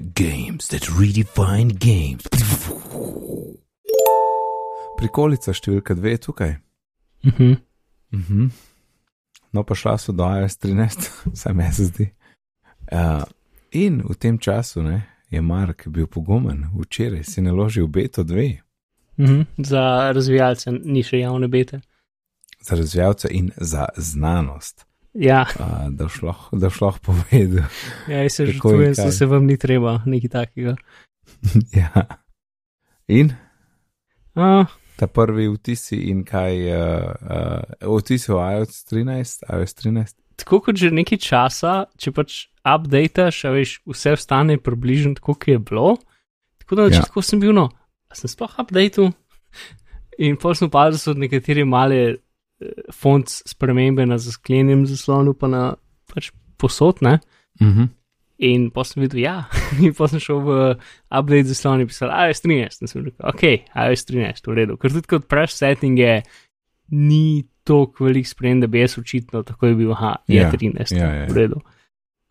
Games that redefine games. Prikolica številka dve je tukaj. Mhm. Mhm. No, pa šla so do iOS 13, vsaj meni se zdi. Uh, in v tem času ne, je Mark bil pogumen, včeraj si naložil beto 2 Mhm. Za razvijalce ni še javne bete. za razvijalce in za znanost, Ja, uh, da lahko- da lahko povedal. ja jaz se žrtvujem, da se vam ni treba nekaj takega. ja. In Uh, ta prvi vtisi in kaj, uh, uh, vtisi o iOS 13, iOS 13. tako kot že nekaj časa, če pač updateš, a veš, vse ostane približno tako, kot je bilo. Tako da na Ja. začetku sem bil, no, a sem sploh updated. In pa sem opazil, da so nekatere male eh, font spremembe na zasklenjenem zaslonu, pa na pač posod, ne. Mhm. In pa sem videl, ja, in pa sem šel v update zaslon in pisal, iOS 13. In sem rekel, ok, iOS 13, v redu. Ker tudi kot preš settinge ni toliko velik sprem, da bi jaz očitno tako je bil, aha, je Ja, 13, ja, ja, ja. v redu.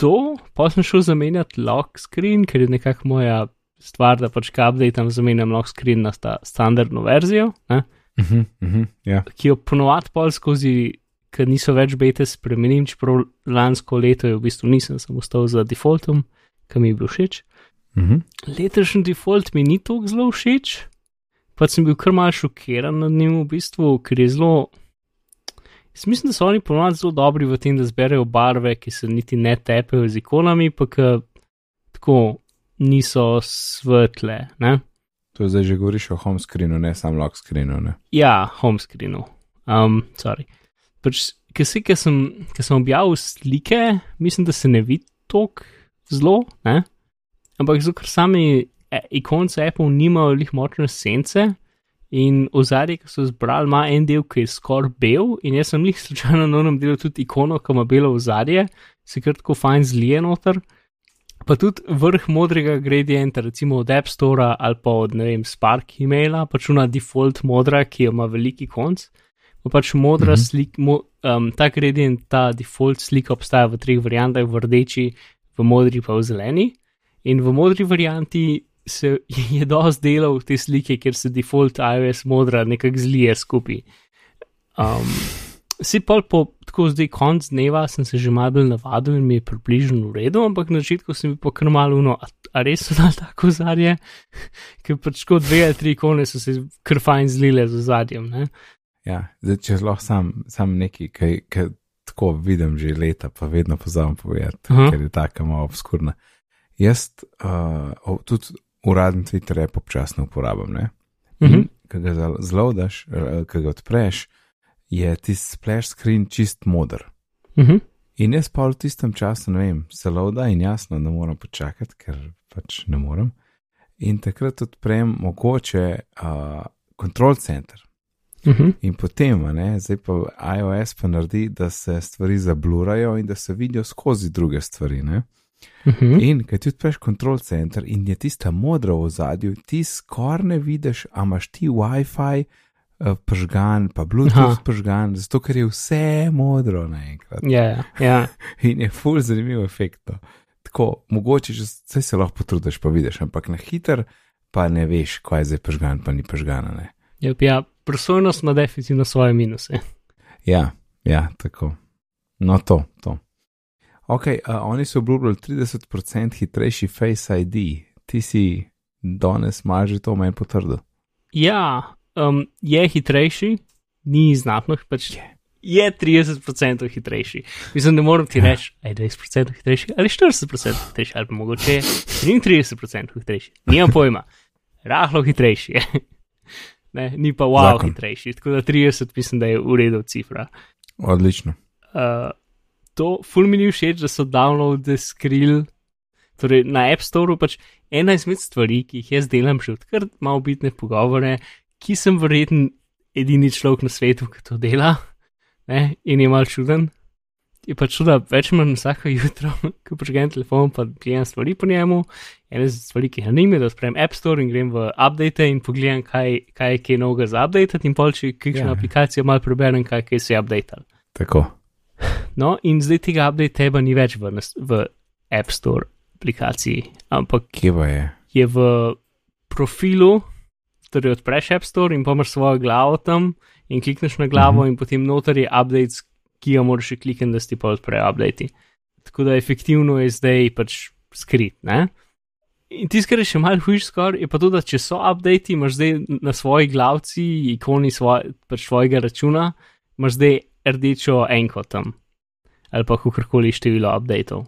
To, pa sem šel zamenjati lock screen, ker je nekako moja stvar, da pač kaj updateam, zamenjam lock screen na sta standardno verzijo, ne, Mhm, mhm, ja. ki jo ponovadi pol skozi, ker niso več bete spremenim, čeprav lansko leto je v bistvu nisem, sem ostal za defaultom, ki mi je bil všeč. Mhm. letošnji default mi ni tako zelo všeč, pa sem bil kar mal šokiran nad njim v bistvu, ker je zelo. Jaz mislim, da so oni ponovadi zelo dobri v tem, da zberejo barve, ki se niti ne tepejo z ikonami, pa ki tako niso svetle. Ne? To zdaj že govoriš o home screenu, ne samo lock screenu. Ne? Ja, home screenu. Um, sorry. Pač, ker se, ker sem, ker sem objavil slike, mislim, da se ne vidi tako zelo, ne? ampak zato, ker sami e, ikonce Apple nimajo lih močne sence in ozadje, ki so zbrali, ima en del, ki je skoraj bel in jaz sem jih slučajno na enem delu tudi ikono, ki ima belo ozadje, se kar tako fajn zlije noter. Pa tudi vrh modrega gradienta, recimo od App Store ali pa od ne vem, Spark e-maila, pač una default modra, ki jo ima veliki konc. Pa pač modra Mhm. slika, mo, um, ta gradient, ta default slika obstaja v treh variantah, v rdeči, v modri pa v zeleni. In v modri varianti se je dosti delal te slike, ker se default iOS modra nekako zlije skupaj. Um, Si pa po tako zdaj konc dneva sem se že malo bolj navadil in mi je približno v redu, ampak na začetku sem bil pa kar malo uno, a, a res so dal tako zadje, ker pač kot dve ali tri ikone so se kar fajn zlile z zadjem. Ne? Ja, zdaj, če lahko sam, sam neki, ki tako vidim že leta, pa vedno pozavem povedati, Aha. ker je tako malo obskurna. Jaz uh, tudi uradni Twitter app občasno uporabljam. Ne? Mhm. In ko ga zlodaš, ko ga odpreš, je tisti splash screen čist moder. Mhm. In jaz pa v tistem času, ne vem, se loda in jasno, da moram počakati, ker pač ne morem. In takrat odprem mogoče uh, control center. Mhm. In potem, ne, zdaj pa iOS pa naredi, da se stvari zablurajo in da se vidijo skozi druge stvari. Ne? Mhm. In kaj ti odpreš control center in je tista modra v zadju, ti skoraj ne vidiš, a imaš ti WiFi uh, pržgan, pa Bluetooth Aha. pržgan, zato ker je vse modro naenkrat. Ja, ja, ja. In je full zanimiv efekt. no. Tako, mogoče že se lahko potrudiš, pa vidiš, ampak na hiter pa ne veš, kaj je zdaj pržgan, pa ni pržgana. Ne? ja, ja prosojnost ima definitivno svoje minuse. Ja, ja, tako. No, to, to. Ok, uh, oni so obljubljali 30% hitrejši Face ID, ti si danes malo že to meni potrdil. Ja, um, je hitrejši, ni znatno, pač je. Je 30% hitrejši. Mislim, ne morem ti Ja. reči, da je 20% hitrejši ali 40% hitrejši, ali pa mogoče je 33% hitrejši. Nimam pojma. Rahlo hitrejši je. Ne, ni pa wow Zakon. hitrejši. Tako da 30 mislim, da je v redu cifra. Odlično. Uh, to ful mi ni všeč, da so downloade skril. Torej, na App Store pač ena izmed stvari, ki jih jaz delam že odkar malo bitne pogovore, ki sem verjeten edini človek na svetu, ki to dela, ne, in je mal čuden. Je pač čuda, več manj vsako jutro, ko prežgem telefon, pa gledam stvari po njemu. Ena izmed stvari, ki jih nanim, je, da odprem App Store in grem v update in pogledam, kaj, kaj je kaj novega za update, in pol, če kakšno Ja. yeah. aplikacijo mal preberem, kaj, kaj se je updated. Tako. No, in zdaj tega update teba ni več v, v App Store. aplikaciji, ampak pa je? je v profilu, torej odpreš App Store in pomaš svojo glavo tam in klikneš na glavo, Mhm. in potem noter je update, ki ga moraš klikniti, da si pa odprejo update. Tako da efektivno je zdaj pač skrit. Ne? In tisto, kar je še malo hujš skoraj, je pa to, da če so updati, imaš zdaj na svoji glavci, ikoni svoj, pač svojega računa, imaš zdaj rdečo enko tam. Ali pa kakorkoli število updatov.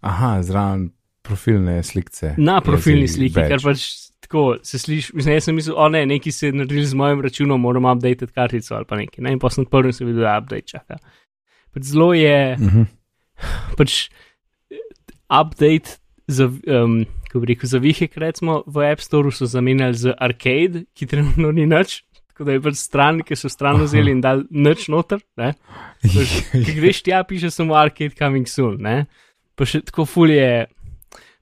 Aha, zraven profilne slikce. Na profilni sliki, ker pač tako se sliši. Mislim, jaz sem mislil, o ne, neki se je naredili z mojim računom, moram update kartico ali pa nekaj. Ne? In pa sem prvi sem videl, da update čaka. Pač zelo je, Mhm. pač eh, update za, um, ko bi rekel, za vihek, recimo v App Store so zamenjali z arcade, ki trenutno ni nič. Tako da je pač stran, ki so stran vzeli in dal nič noter. Ki greš tja, piše samo arcade coming soon. Ne? Pa še tako fulje,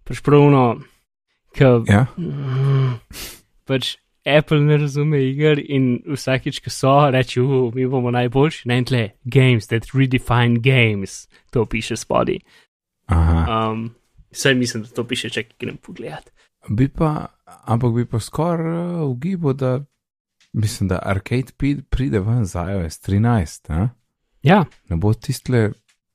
pač pravno, ki ja, Mm, pač Apple ne razume iger in vsakič, ko so, reče, uh, mi bomo najboljši, ne tle, games that redefine games, to piše spodaj. aha. Um, Saj mislim, da to piše, če grem pogledat. Bi pa, ampak bi pa skoraj uh, ugibal, da mislim, da arcade pride ven za iOS 13. A? Ja, Ne bo tistle,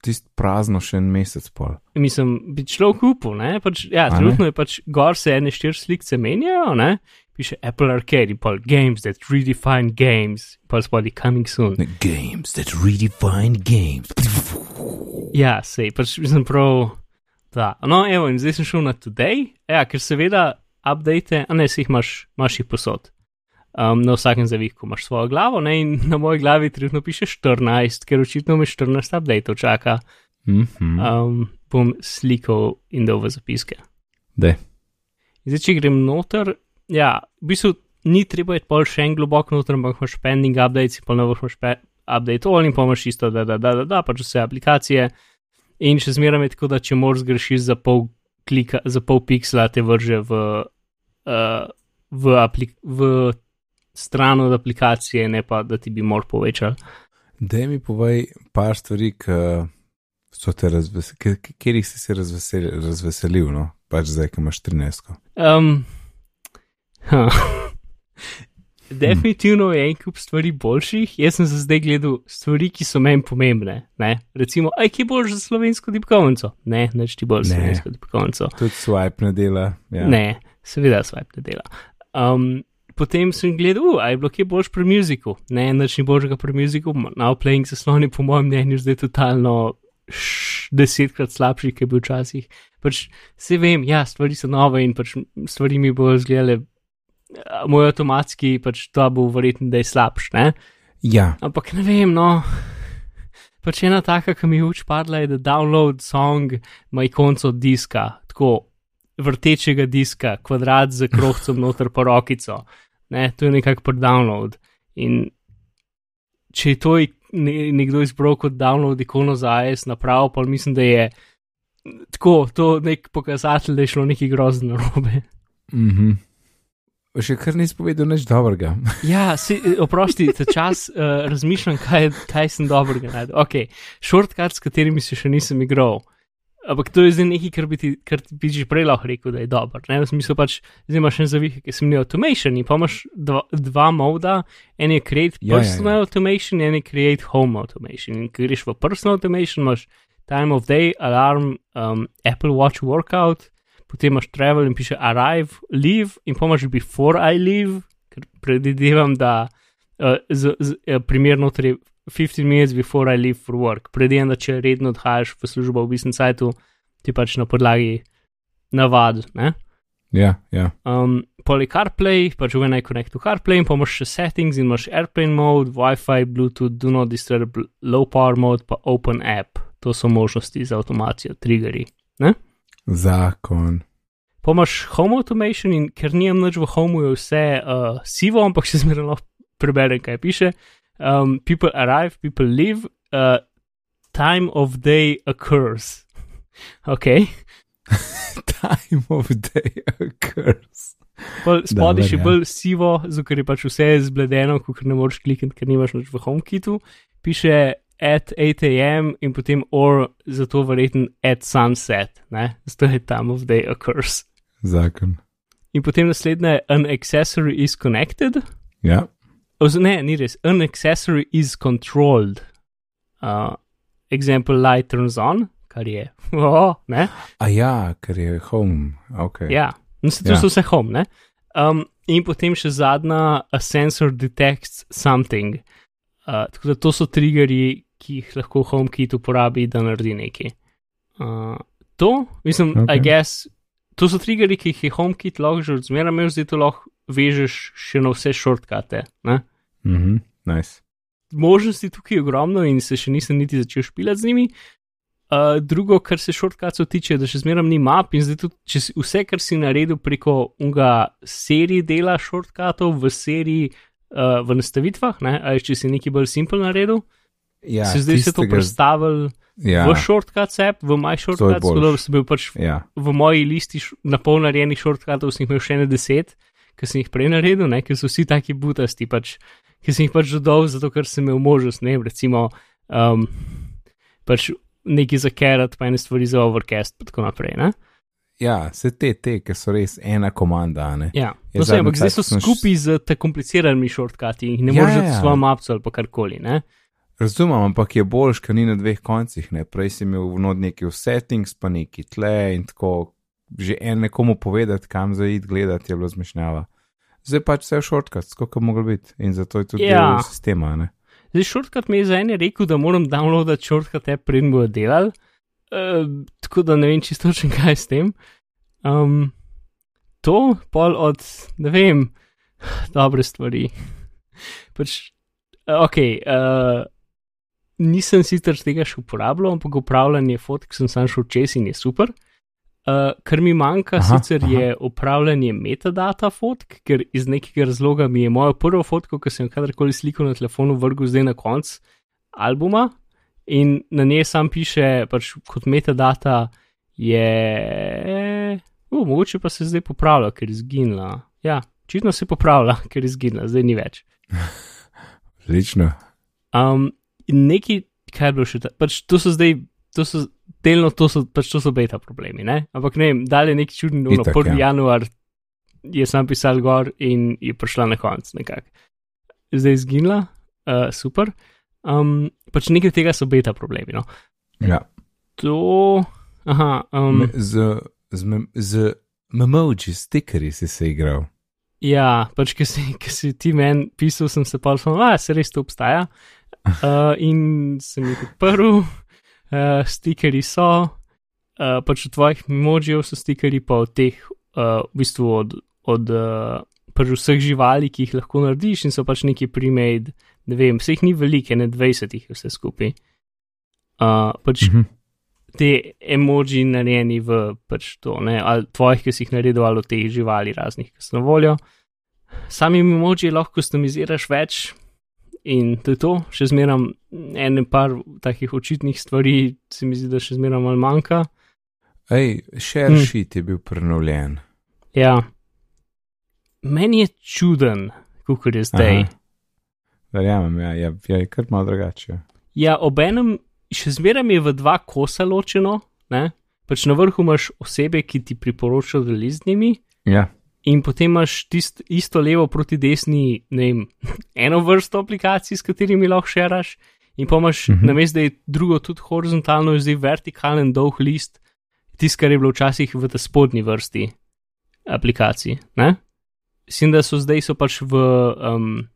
tist prazno še en mesec pol. mislim, bi človek upal, ne? Pač, ja, A ne? trenutno je pač gor se ene štiri slikce menjajo, ne? Piše Apple Arcade in pa games that redefine games, pa spodaj coming soon. Games that redefine games. Ja, sej, pač sem prav. Da. No, evo, in zdaj sem šel na Today, ja, ker seveda update, a ne si jih imaš, imaš jih posod. Um, na vsakem zavihku imaš svojo glavo, ne, in na moji glavi trenutno piše 14, ker očitno me 14 update čaka. Mhm. Um, bom slikal in dal v zapiske. Daj. Zdaj, če grem noter, ja, v bistvu ni treba iti pol še en globok noter, ampak imaš pending updates, pa boš imaš update all in pa imaš isto, da, da, da, da, da, pač vse aplikacije. In še zmeraj je tako, da če moraš zgrešiš za pol klika, za pol piksla, te vrže v, uh, v, v stran od aplikacije, ne pa da ti bi mor povečal. Daj mi povej par stvari, kjer si se razveselil, razveselil, no, pač zdaj, ki imaš 13. Um, ha. Definitivno je en kup stvari boljših. Jaz sem za zdaj gledal stvari, ki so meni pomembne. Ne? Recimo, aj ki boš za slovensko tipkovnico? Ne, neč ti bolj Ne. slovensko tipkovnico. Tudi swipe ne dela. Ja. Ne, seveda swipe ne dela. Um, potem sem gledal, uh, aj je bilo kje boljš pri muziku. Ne, neč ni boljšega pri muziku. Now playing zasloni, po mojem mnenju, zdaj totalno š, desetkrat slabši, kot je bil včasih. Pač se vem, ja, stvari so nove in pač stvari mi bodo izgledale. a, Moj avtomatski, pač to bo verjetno, da je slabš, ne? ja, Ampak ne vem, no. Pač ena taka, ki mi je uč padla, je, da download song ima ikonco diska, tako vrtečega diska, kvadrat z krohcem noter po rokico. Ne, to je nekako pri download. In če je to nekdo izbral kot download ikono za AS napravo, pa mislim, da je tako, to nek pokazatelj, da je šlo nekaj grozno narobe. mhm. Še kar nisi povedal nič dobrega. Ja, si, oprosti, ta čas uh, razmišljam, kaj, kaj sem dobrega najdel. Ok, shortcut, s katerimi se še nisem igral. Ampak to je zdaj nekaj, kar bi ti, kar bi že prej lahko rekel, da je dobro. Ne, v smislu pač, zdaj imaš en zavih, ki sem imel automation in pa imaš dva, dva moda, en je create Ja, ja, ja. personal automation, en je create home automation. In ko greš v personal automation, imaš time of day, alarm, um, Apple Watch workout, potem imaš travel in piše arrive, leave in pa imaš before I leave, ker predvidevam, da uh, z, z, uh, primerno je 15 minutes before I leave for work. Predvidevam, da če redno odhajaš v službo v business sajtu, ti pač na podlagi navad. Ne? Ja, ja. Um, Poli CarPlay, pač when I connect to CarPlay, pa imaš še settings in imaš airplane mode, Wi-Fi, Bluetooth, do not disturb, low power mode, pa open app. To so možnosti za avtomacijo, triggeri. Zakon. Pa imaš home automation in ker nijem nič v homu, je vse uh, sivo, ampak še zmeraj lahko preberem, kaj piše. Um, people arrive, people leave, uh, time of day occurs. Ok, Time of day occurs. spodaj še ja. bolj sivo, zato je pač vse zbledeno, ko ne moreš klikati, ker nimaš nič v HomeKitu. Piše at 8am in potem or zato verjeten at sunset, ne, zato je time of day occurs. Zakon. In potem naslednja je an accessory is connected. Ja, Oz, ne, ni res, an accessory is controlled. Uh, example light turns on, kar je, oh, ne. a ja, ker je home. Okay. Ja, no, se to Ja. so vse home, ne. Um, in potem še zadnja, a sensor detects something. Uh, tako da to so triggerji, ki jih lahko HomeKit uporabi, da naredi nekaj. Uh, to, mislim, okay. I guess, to so triggerji, ki jih je HomeKit lahko že od zmeraj imel, zdaj to lahko vežeš še na vse šortkate. Ne? Mhm, nice. Možnosti tukaj je ogromno in se še nisem niti začel špilati z njimi. Uh, drugo, kar se šortkacov tiče, da še zmeraj ni map in zdaj tudi, če si vse, kar si naredil preko unga seriji dela šortkatov v seriji uh, v nastavitvah, ne, ali če si nekaj bolj simpel naredil, Ja, se zdaj se to tistega- predstavil Ja, v shortcuts app, v My Shortcuts, tako da sem bil pač ja. v moji listi š- na pol narejenih shortcutov, sem jih imel še ne deset, ki sem jih prej naredil, ne, ker so vsi taki butasti, pač, ki sem jih pač dodal, zato ker sem imel možnost, ne, recimo, um, pač nekaj za kerat, pa ene stvari za overcast, pa tako naprej. Ne? ja, se te, te, ki so res ena komanda. a Ne? Ja, no, sej, ampak zdaj so čas smo š- skupaj z te kompliciranimi shortcuti in ne Ja, moreš ja, ja. svojo mapco ali pa karkoli. Ne? Razumem, ampak je boljš, ker ni na dveh koncih. Ne? Prej si imel vnod neki v settings, pa neki tle in tako. Že en nekomu povedati, kam zaid gledati, je bilo zmešnjava. Zdaj pač vse v šortkat, skoliko moglo biti in zato je tudi Ja. del sistema. Ne? Zdaj, shortcut mi je za ene rekel, da moram downloadati shortcut app, preden bojo delali. Uh, tako da ne vem čisto točno, kaj je s tem. Um, to pol od, ne vem, dobre stvari. pač, uh, ok, uh, nisem sicer tega še uporabljal, ampak upravljanje fotk sem sam šel čez in je super. Uh, kar mi manjka, aha, sicer aha. je upravljanje metadata fotk, ker iz nekega razloga mi je moja prva fotka, ki sem jo kadarkoli slikal na telefonu, vrgel zdaj na konc albuma in na njej sam piše, pač kot metadata je. Uh, mogoče pa se zdaj popravlja, ker je izginila. Ja, očitno se popravlja, ker je izginila, zdaj ni več. Odlično. Um, in neki, kaj je bilo še, ta, pač to so zdaj, to so delno, to so, pač to so beta problemi, ne? Ampak ne vem, dalje neki čudni, no, 1. ja. januar je sam pisal gor in je prišla na konc nekako. Zdaj je izginila, uh, super. Um, pač nekaj tega so beta problemi, no. Ja. To, aha, um, Me- Z, z, z memoji stikerji si se igral. Ja, pač, ki si, ki si ti meni pisal, sem se pa rekel, da se res to obstaja. Uh, in sem jih odprl, uh, stikeri so, uh, pač od tvojih emojijev so stikeri, pa od teh, uh, v bistvu od, od uh, pač vseh živali, ki jih lahko narediš, in so pač neki premade, ne vem, vseh ni veliko, ne 20 jih vse skupaj. Uh, pač Mhm. te emoji narejeni v pač to, ne, ali tvojih, ki si jih naredil, ali od teh živali raznih, ki so na voljo. Sami emoji lahko customiziraš več in to je to, še zmeram en par takih očitnih stvari, se mi zdi, da še zmeram malo manjka. Ej, share Hm. sheet je bil prenovljen. Ja, meni je čuden, kako je zdaj. Verjamem, ja, ja, ja, je kar malo drugače. Ja, obenem še zmeraj je v dva kosa ločeno, ne? pač na vrhu imaš osebe, ki ti priporočajo, da li z njimi. Ja, In potem imaš tist, isto levo proti desni, ne vem, eno vrsto aplikacij, s katerimi lahko šeraš, in pa imaš, uh Mhm. -huh. namesto da je drugo tudi horizontalno, je zdaj vertikalen dolg list, tisto, kar je bilo včasih v tej spodnji vrsti aplikacij. Mislim, da so zdaj so pač v. Um,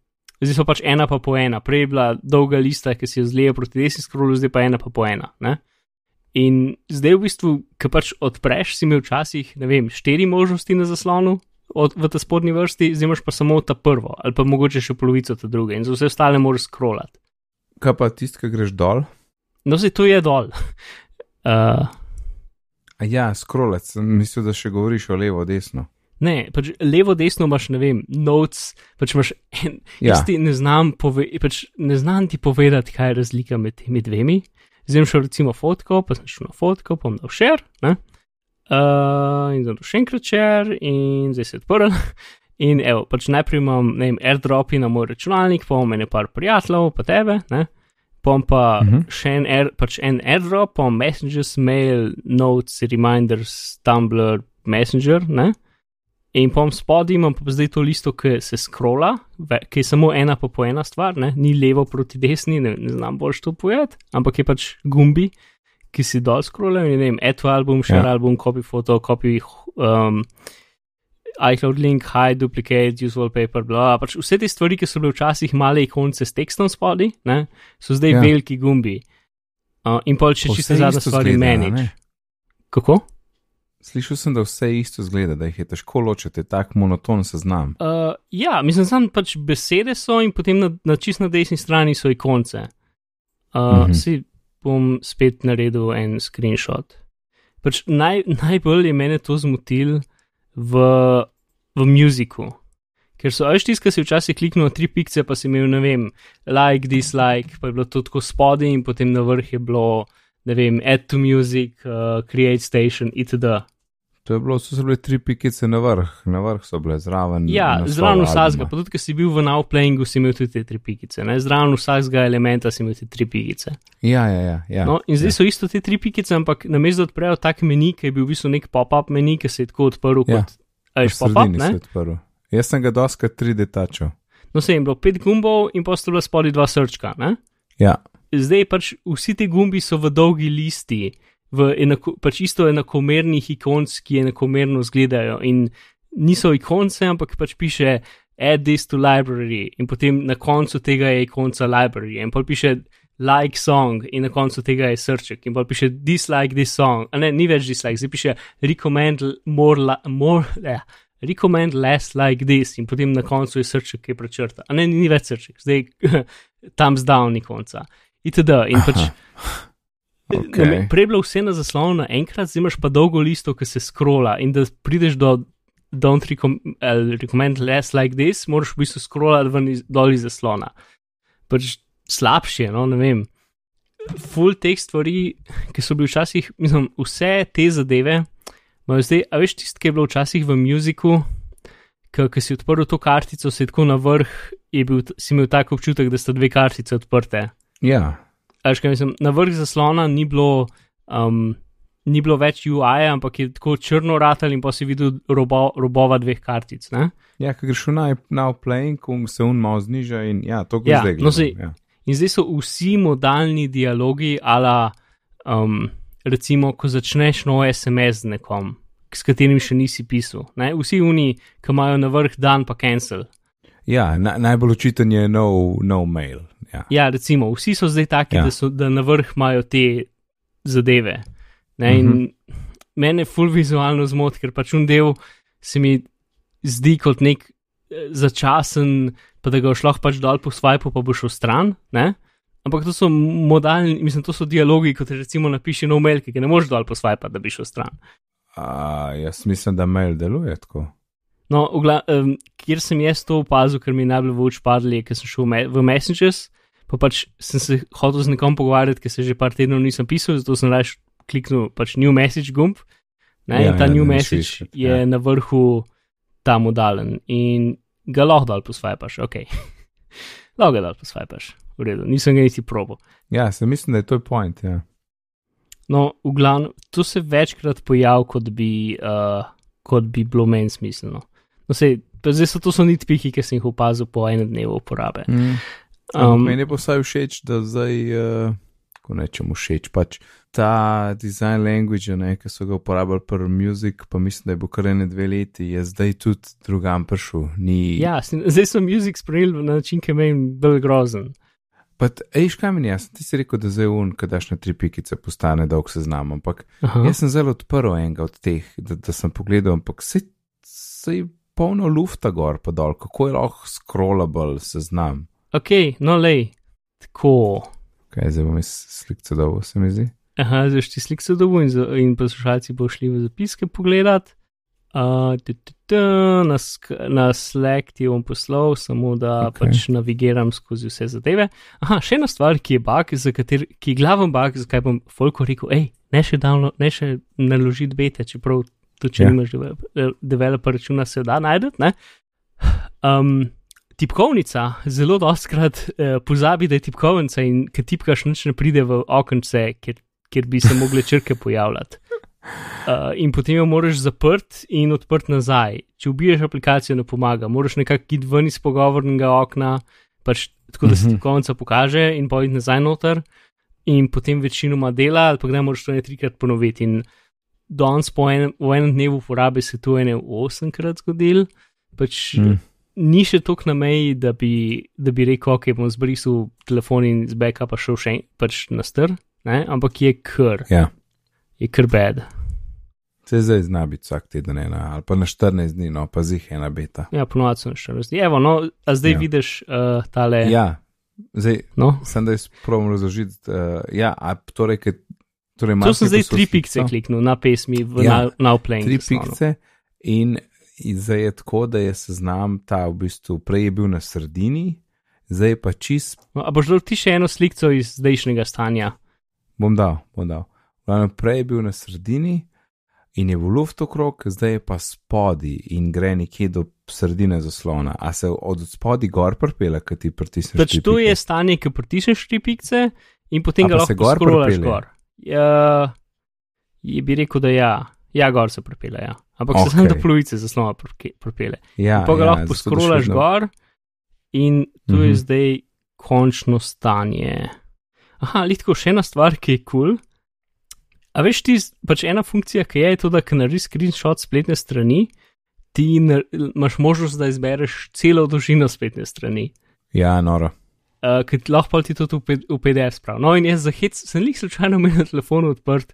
Zdaj so pač ena pa po ena, prej je bila dolga lista, ki si jo z levo proti desni scrollu, zdaj pa ena pa po ena. Ne? In zdaj v bistvu, ki pač odpreš, si imel včasih, ne vem, štiri možnosti na zaslonu od, v tej spodnji vrsti, zdaj imaš pa samo ta prvo, ali pa mogoče še polovico te druge, in za vse ostale moraš scrollati. kaj pa tisti, ki greš dol? No, zdaj to je dol. Uh, A ja, scrollec, sem mislil, da še govoriš o levo, desno. ne, pač levo, desno imaš, ne vem, notes, pač imaš en, Ja, Jaz ti ne znam, pove, pač ne znam ti povedati, kaj je razlika med temi dvemi. Zdaj sem šel recimo fotko, pa sem šel na fotko, pa bom dal share, ne? Uh, in zdaj še enkrat share, in zdaj se odprl. In evo, pač najprej imam, ne vem, airdropi na moj računalnik, pa imam par prijateljev, pa tebe, ne? pom pa uh Mhm. -huh. še en, air, pač en airdrop, pom messengers, mail, notes, reminders, Tumblr, messenger, ne? In pom spodaj imam pa zdaj to listo, ki se skrola, ki je samo ena pa po ena stvar, ne? ni levo proti desni, ne, ne znam bolj to povedati, ampak je pač gumbi, ki si dol scrollajo, ne vem, add to album, share Ja. album, copy photo, copy um, iCloud link, hide, duplicate, use wallpaper, bla, bla, pač vse te stvari, ki so bile včasih male ikonce s tekstom spodaj, ne, so zdaj Ja. veliki gumbi. Uh, in pol še Pa čisto vse zadnja isto stvar je izgleda, a manage. ne? Kako? Slišal sem, da vse isto zgleda, da jih je težko ločiti, tak monoton seznam. Uh, ja, mislim, sam pač besede so in potem na, na čist na desni strani so ikonce. Uh, Mhm. uh -huh. Si bom spet naredil en screenshot. Pač naj, najbolj je mene to zmotil v, v muziku. Ker so veš tisti, ki si včasih kliknil tri pikce, pa si imel, ne vem, like, dislike, pa je bilo to tako spodaj in potem na vrh je bilo, ne vem, add to music, uh, create station, itd. To je bilo, so se bile tri pikice na vrh, na vrh so bile zraven. Ja, zraven vsakega, pa tudi, ker si bil v nowplayingu, si imel tudi te tri pikice, ne? zraven vsakega elementa si imel te tri pikice. Ja, ja, ja. ja No, in zdaj ja. so isto te tri pikice, ampak namesto da odprejo tak meni, ki je bil v bistvu nek pop-up meni, ki se je tako odprl Ja, kot, a V veš, pop-up, ne? odprl. Jaz sem ga doska 3D tačal. No, se je bilo pet gumbov in pa sta bila spodaj dva srčka, ne? Ja, Zdaj pač vsi ti gumbi so v dolgi listi, v enako, pač isto enakomernih ikonc, ki enakomerno izgledajo. In niso ikonce, ampak pač piše add this to library. In potem na koncu tega je ikonca library. In pa piše like song. In na koncu tega je srček. In pa piše dislike this song, a ne, ni več dislike, zdaj piše recommend more, li, more, eh, recommend less like this. In potem na koncu je srček, ki je prečrta, a ne, ni več srček, zdaj thumbs down ikonca. Itd. In pač okay. Prej je bilo vse na zaslonu naenkrat, zdaj imaš pa dolgo listo, ki se skrola in da prideš do don't recom uh, recommend less like this, moraš v bistvu scrollati ven iz, dol iz zaslona. Pač slabše, no ne vem. Full teh stvari, ki so bili včasih, mislim, vse te zadeve, imajo zdaj, a veš, tisto, ki je bilo včasih v muziku, ki si odprl to kartico, se je tako na vrh, je bil, si imel tak občutek, da sta dve kartice odprte. ja, A Veš, kaj mislim, na vrh zaslona ni bilo, um, ni bilo več UI, ampak je tako črno ratal in pa si videl robo, robova dveh kartic. Ne? ja ko greš v now, now playing, ko se un malo zniža in ja, to Ja, gre zdaj. no, gledam, saj- ja. In zdaj so vsi modalni dialogi, ala um, recimo, ko začneš nov SMS z nekom, s katerim še nisi pisal. Ne? Vsi oni, ki imajo na vrh dan, pa cancel. ja na, najbolj očiten je no, no mail. Ja. Ja, recimo, vsi so zdaj taki, Ja. da, so, da na vrh imajo te zadeve. Ne, in Mhm. mene ful vizualno zmot, ker pač un del se mi zdi kot nek eh, začasen, pa da ga boš lahko pač dol po swipeu, pa boš šel stran. Ne? Ampak to so modalni, mislim, to so dialogi, kot recimo napiši nov mail, ki ga ne moreš dol po swipeu, da bi šel stran. A, jaz mislim, da mail deluje tako. No, v gla, um, kjer sem jaz to opazil, ker mi je najbolj v oči padli, je, ker sem šel v, me v Messengers, pa pač sem se hotel z nekom pogovarjati, ker se že par tednov nisem pisal, zato sem raje kliknil pač New Message gumb. Ne, Ja, in ta ja, New Message slišati, je ja. na vrhu ta modalen in ga lahko dol posvajpaš, ok. lahko ga dol posvajpaš, v redu, nisem ga niti probo. Ja, se mislim, da je to point. Ja. No, v glavnem, to se večkrat pojavi, kot bi, uh, kot bi bilo meni smiselno. No, sej, zdaj so to so nitpiki, ki sem jih opazil po enem dnevu uporabe. Mm. Um, Meni je pa vsaj všeč, da zdaj, uh, ko nečemu všeč, pač ta design language, ne, ki so ga uporabljali pri Music, pa mislim, da je bo kar ene dve leti, je zdaj tudi drugam prišel. Ni, Ja, zdaj so muzik spremenili na način, ki meni bolj grozen. Pa, ejš kaj meni, jaz ti si rekel, da zdaj un, kad daš na tri pikice, postane dolg seznam, ampak Aha. jaz sem zelo odprl enega od teh, da, da sem pogledal, ampak se je polno lufta gor pa dol, kako je lahko scrollable seznam. Ok, no lej, tako. Kaj zdaj bom jaz slikce dol, se mi zdi. Aha, zdaj ti slik se dobu in, in poslušalci bo šli v zapiske pogledat. Uh, t, t, t, na, na Slack ti bom poslal, samo da Ok. okay. pač navigiram skozi vse zadeve. Aha, še ena stvar, ki je bug, kater, ki je glaven bug, zakaj bom Folko rekel, hej, ne še, download, ne še naložiti bete, čeprav tudi če Ja. yeah. nimaš developer računa, se da najdete. Um, tipkovnica zelo dostkrat uh, pozabi, da je tipkovnica in ki tipkaš, nič ne pride v okence, kjer, kjer bi se mogle črke pojavljati. Uh, in potem jo moraš zaprt in odprt nazaj. Če ubiješ aplikacijo, ne pomaga. Moraš nekako iti ven iz pogovornega okna, pač tako da se ti konca pokaže in pojdi nazaj noter. In potem večinoma dela, ali pa gre moraš to ne trikrat ponoviti. In danes po en, v enem dnevu uporabe se to ene osemkrat zgodil. Pač mm. Ni še toliko na meji, da bi, da bi rekel, ok, bom zbrisal telefon in z backupa šel še en, pač na str, ne? ampak je kr. Ja. Je kr bed. Se zdaj zna biti vsak teden ena, ali pa na 14 dni, no pa zih ena beta. Ja, ponovadi so na 14 dni. Evo, no, a zdaj Ja. vidiš uh, tale. Ja, zdaj No, sem da izprovam razložiti. Uh, ja, a torej, ker. Torej to sem zdaj tri pikce fico. kliknil na pesmi v Ja, ja, Nowplaying. Tri pikce in in zdaj je tako, da je seznam ta v bistvu prej je bil na sredini, zdaj je pa čist, No, a boš dal ti še eno sliko iz zdajšnjega stanja? bom dal, bom dal. Prej je bil na sredini in je v luft okrog, zdaj je pa spodi in gre nekje do sredine zaslona. A se od spodi gor pripela, kaj ti pritisneš? Pač to je stanje, ki pritisneš tri pikce in potem ga lahko gor pripelje? gor. Ja, je bi rekel, da ja. Ja, gor se pripelje, ja. Ampak okay. se samo do polovice pripelje- pripelje. Ja, Pa ga ja, lahko poskrolaš gor in to je Mhm. zdaj končno stanje. Aha, litko še ena stvar, ki je kul. Cool. A veš, ti pač ena funkcija, ki je, je to, da ko narediš screenshot spletne strani, ti nar- imaš možnost, da izbereš celo dolžino spletne strani. Ja, noro. Uh, ker ti lahko ti to P- v PDF spravi. No, in jaz za hec sem jih slučajno imel na telefonu odprt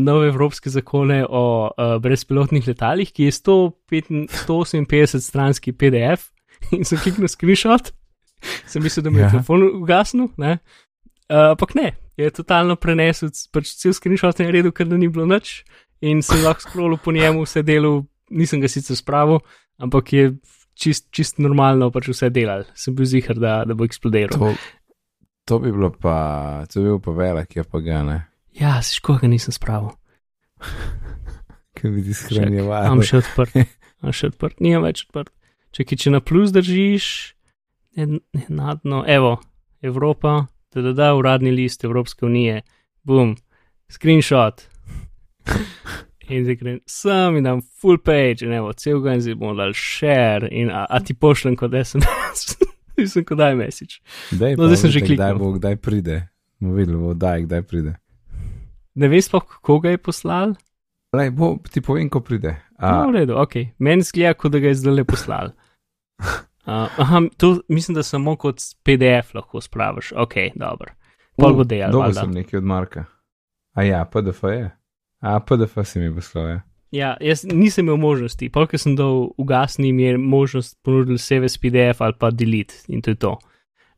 nove evropske zakone o uh, brezpilotnih letalih, ki je 105 158 stranski PDF in sem kliknil screenshot, sem mislil, da mi je Ja. telefon ugasnil, ne. Uh, ampak ne, je totalno prenesel, pač cel screenshot je naredil, ker da ni bilo nič in sem lahko scrollil po njemu, vse delal, nisem ga sicer spravil, ampak je čist, čist normalno pač vse delal. Sem bil zihar, da, da bo eksplodiral. To, to bi bilo pa, to bi bil pa velik, je pa ga ne. Ja, si škoda, ga nisem spravil. Ki bi ti Imam shranjeval. še odprt, imam še odprt, nimam več odprt. Čakaj, če na plus držiš, ne, ne nadno, evo, Evropa, da da da uradni list Evropske unije, bum, screenshot. In zdaj grem sem in dam full page, in evo, cel ga in zdaj bomo dal share, in a, a ti pošljem kot SMS, nisem kot daj message. Dej, No, zdaj sem že vidite, Kdaj bo, kdaj pride. Bomo videli, bo daj, kdaj pride. Ne veš pa, koga je poslal? Lej, bo, ti povem, ko pride. A, no, v redu, ok. Meni zgleda, kot da ga je zdaj le poslal. Uh, aha, to mislim, da samo kot PDF lahko spraviš. Ok, dobro. Pol bo Dolgo valjda. sem nekaj od Marka. A ja, PDF je. A PDF si mi poslal, ja. Ja, jaz nisem imel možnosti. Pol, ker sem dal ugasni, mi je možnost ponudil save s PDF ali pa delete in to je to.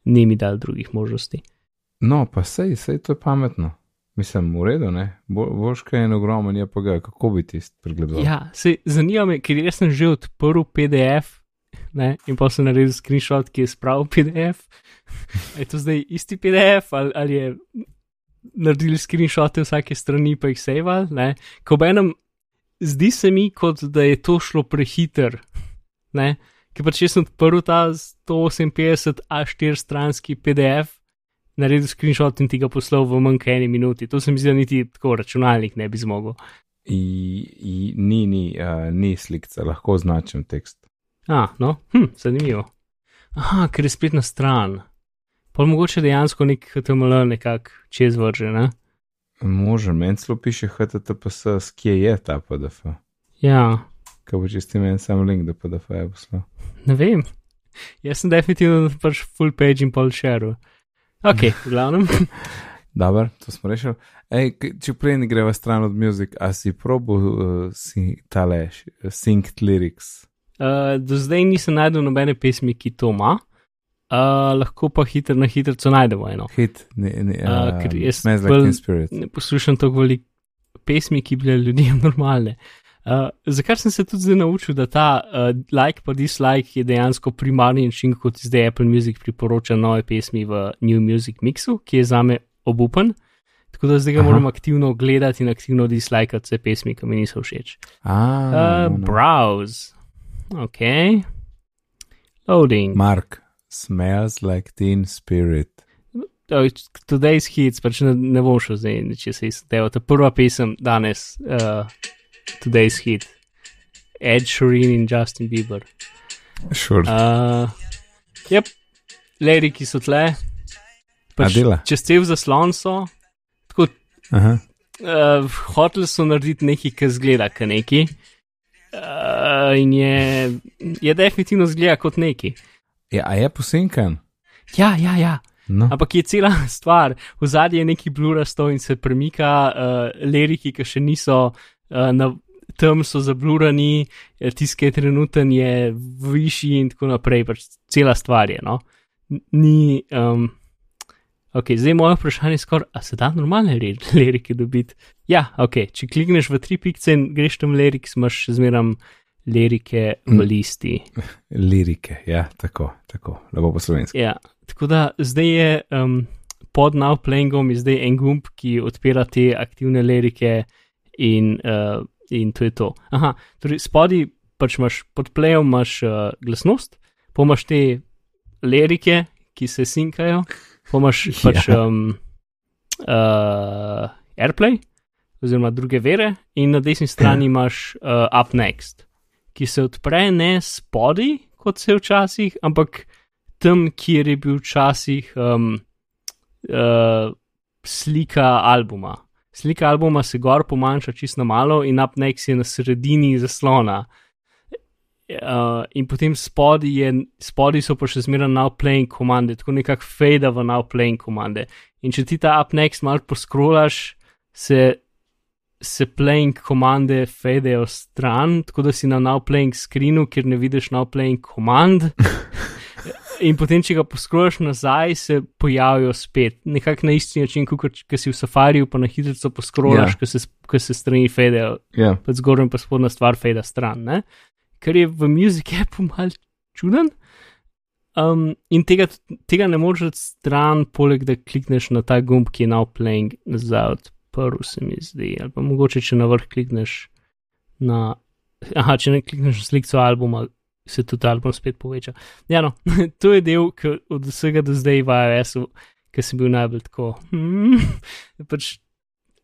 Ni mi dal drugih možnosti. No, pa sej, sej to je pametno. Mislim, v redu, ne? Bo, boš kaj en ogromen je pa ga, kako bi ti pregledal. Ja, se zanima me, ker jaz sem že odprl PDF ne, in pa sem naredil screenshot, ki je spravil PDF. Je to zdaj isti PDF ali, ali je naredili screenshote vsake strani, pa jih sejval? Ko enem, zdi se mi, kot da je to šlo prehiter. Ne? Ker pač jaz sem odprl ta 158 A4 stranski PDF, naredil screenshot in ti ga poslal v manj kot eni minuti. To se mi zdi, da niti tako računalnik ne bi zmogel. I, i, ni, ni, uh, ni slikca, lahko označim tekst. A, no, hm, zanimivo. Aha, ker je spletna stran. Pa mogoče dejansko nek HTML nekako čez vrže, ne? Može, meni celo piše HTTPS, s kje je ta PDF. Ja, Kaj bo čisti meni sam link do PDF je poslal. ne vem. Jaz sem definitivno pač full page in pol share. Ok, v glavnem. Dobro, to smo rešili. Ej, če prej ne greva stran od muzik, a si probo uh, si, tale synced lyrics? Uh, do zdaj nisem najdel nobene pesmi, ki to ima. Uh, lahko pa hitro na hitro najdemo eno. Hit, ne, ne, A, uh, ker jaz bolj- like spirit. ne poslušam tako veliko pesmi, ki bi bile ljudem normalne. Uh, zakaj sem se tudi zdaj naučil, da ta uh, like pa dislike je dejansko primarni način, kot zdaj Apple Music priporoča nove pesmi v New Music Mixu, ki je zame obupen. Tako da zdaj ga Aha. moram aktivno gledati in aktivno dislajkati vse pesmi, ki mi niso všeč. A, Uh, no, browse. Ok. Loading. Mark, smells like teen spirit. Today's hits, pač ne, ne bom šel zdaj, če se iztevo. Ta prva pesem danes, uh, today's hit. Ed Sheeran in Justin Bieber. Sure. Uh, yep, liriki so tle. Dela? čez cel zaslon so. Tako, Aha. uh, hoteli so narediti nekaj, ki zgleda kot neki. Uh, in je, je definitivno zgleda kot neki. Ja, a je posenkan? Ja, ja, ja. No. Ampak je cela stvar, v zadnji je neki blurasto in se premika, uh, liriki, ki še niso uh, na tem, so zablurani, eh, je trenuten, je višji in tako naprej. Pač cela stvar je. No? Ni. Um, ok, zdaj moje vprašanje je skoraj, a se da normalne li- lirike dobiti? Ja, ok, če klikneš v tri pikce in greš tam lirik, imaš še zmeram lirike v Mm. listi. Lirike, ja, tako, tako, lepo po slovenski. Ja, tako da zdaj je um, pod Now Playingom je zdaj en gumb, ki odpira te aktivne lirike in, uh, in to je to. Aha, torej spodaj pač imaš pod playom imaš uh, glasnost, pa imaš te lirike, ki se sinkajo, pa imaš pač Ja. um, uh, Airplay oziroma druge vere in na desni strani imaš uh, Up Next, ki se odpre ne spodaj, kot se včasih, ampak tam, kjer je bil včasih um, uh, slika albuma. Slika albuma se gor pomanjša čisto malo in up next je na sredini zaslona. Uh, in potem spodaj, je, spodaj so pa še zmeraj now playing komande, tako nekako fade v now playing komande. In če ti ta up next malo poskrolaš, se, se playing komande fadejo stran, tako da si na now playing screenu, kjer ne vidiš now playing komand. In potem, če ga poskrolaš nazaj, se pojavijo spet, nekako na isti način, kot če si v safariju, pa na hitro poskrolaš, Ja. yeah. ko, se, ko se strani fadejo, Ja, pa zgoraj in pa spodnja stvar fade stran. Ne? Kar je v Music Appu mal čuden. Um, in tega, tega ne moreš dati stran, poleg da klikneš na ta gumb, ki je now playing nazaj odprl, se mi zdi. Ali pa mogoče, če na vrh klikneš na. Aha, če ne klikneš na sliko albuma, se tudi album spet poveča. Ja, no, to je del ki od vsega do zdaj v iOS-u, ki sem bil najbolj tako. Hmm, pač,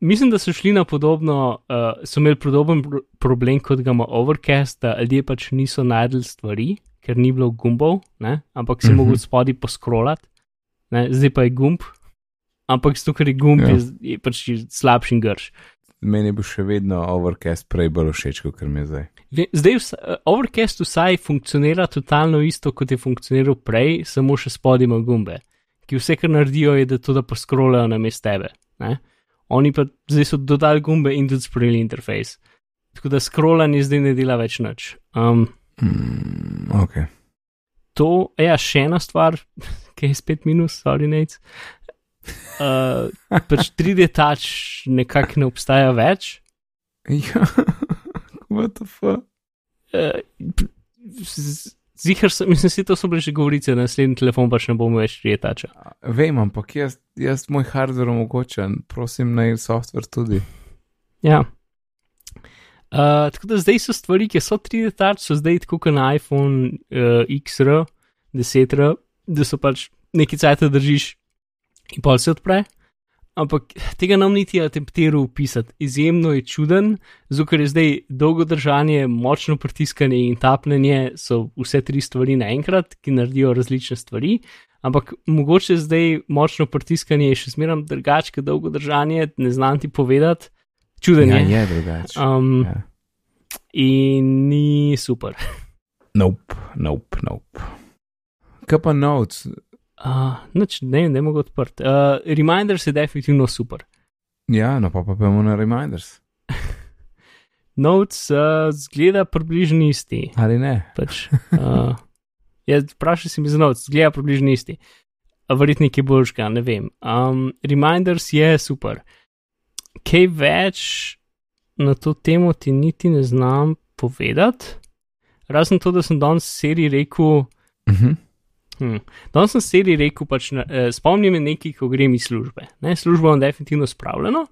mislim, da so šli na podobno, uh, so imeli podoben pro- problem kot ga ima Overcast, da ljudje pač niso najdel stvari, ker ni bilo gumbov, ne? ampak si Mhm. -hmm. mogel spodaj poskrolati, zdaj pa je gumb. Ampak zato, ker je gumb, Ja. je, je pač slabši grš. Meni bo še vedno Overcast prej bolj všeč, kot mi je zdaj. Zdaj eh, Overcast vsaj funkcionira totalno isto, kot je funkcioniral prej, samo še spodaj ima gumbe, ki vse, kar naredijo, je, da to da poskrolajo na mest tebe. Ne? Oni pa zdaj so dodali gumbe in tudi spremenili interfejs. Tako da scrollanje zdaj ne dela več nič. Um, Mm, ok. to, ja, še ena stvar, ki je spet minus, sorry, nec. Uh, pač 3D touch nekako ne obstaja več. Ja, what the fuck? Uh, Zihar sem, mislim, si to so bile že govorice, naslednji telefon pač ne bomo več rijetača. Vem, ampak jaz, jaz moj hardware omogočam, prosim, naj software tudi. Ja. Uh, tako da zdaj so stvari, ki so 3D touch, so zdaj tako kot na iPhone uh, XR, 10R, da so pač neki cajt držiš in pol se odpre. Ampak tega nam niti atemptiral pisati. Izjemno je čuden, zato ker je zdaj dolgo držanje, močno pritiskanje in tapljanje, so vse tri stvari naenkrat, ki naredijo različne stvari. Ampak mogoče zdaj močno pritiskanje je še zmeraj drugače, kot dolgo držanje, ne znam ti povedati. Čuden Ja, je. je drugače. Um, Ja. In ni super. Nope, nope, nope. Kaj pa notes? Uh, ne, ne mogo odprt. Uh, Reminders je definitivno super. Ja, no pa pa pojmo na reminders. Notes uh, zgleda približno isti. Ali ne? Pač, uh, jaz vprašal sem za notes, zgleda približno isti. Verjetno nekaj boljšega, ne vem. Um, Reminders je super. Kaj več na to temo ti niti ne znam povedati. Razen to, da sem danes seriji rekel. Uh -huh. Hmm. Danes sem seriji rekel, pač, na, eh, spomnim me nekaj, ko grem iz službe. Ne? Službo imam definitivno spravljeno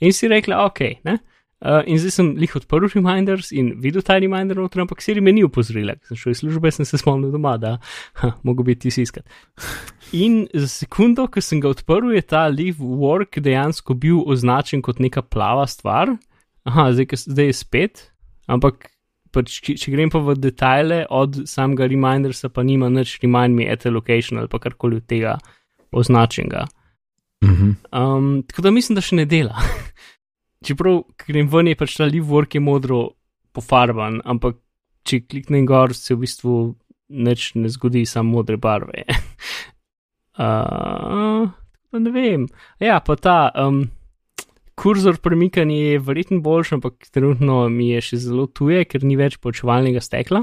in si rekla, ok, ne? Uh, in zdaj sem jih odprl reminders in videl ta reminder noter, ampak Siri me ni opozorila, ker sem šel iz službe, sem se spomnil doma, da ha, mogo biti ti iskat. In za sekundo, ko sem ga odprl, je ta leave work dejansko bil označen kot neka plava stvar. Aha, zdaj, zdaj je spet, ampak pač, če, če grem pa v detajle od samega remindersa, pa nima nič remind me at a location ali pa karkoli od tega označenega. Mhm. Um, tako da mislim, da še ne dela. Čeprav grem ven, je pač ta live work je modro pofarban, ampak če kliknem gor, se v bistvu nič ne zgodi, samo modre barve. uh, ne vem. Ja, pa ta um, kurzor premikanja je verjetno boljši, ampak trenutno mi je še zelo tuje, ker ni več počevalnega stekla.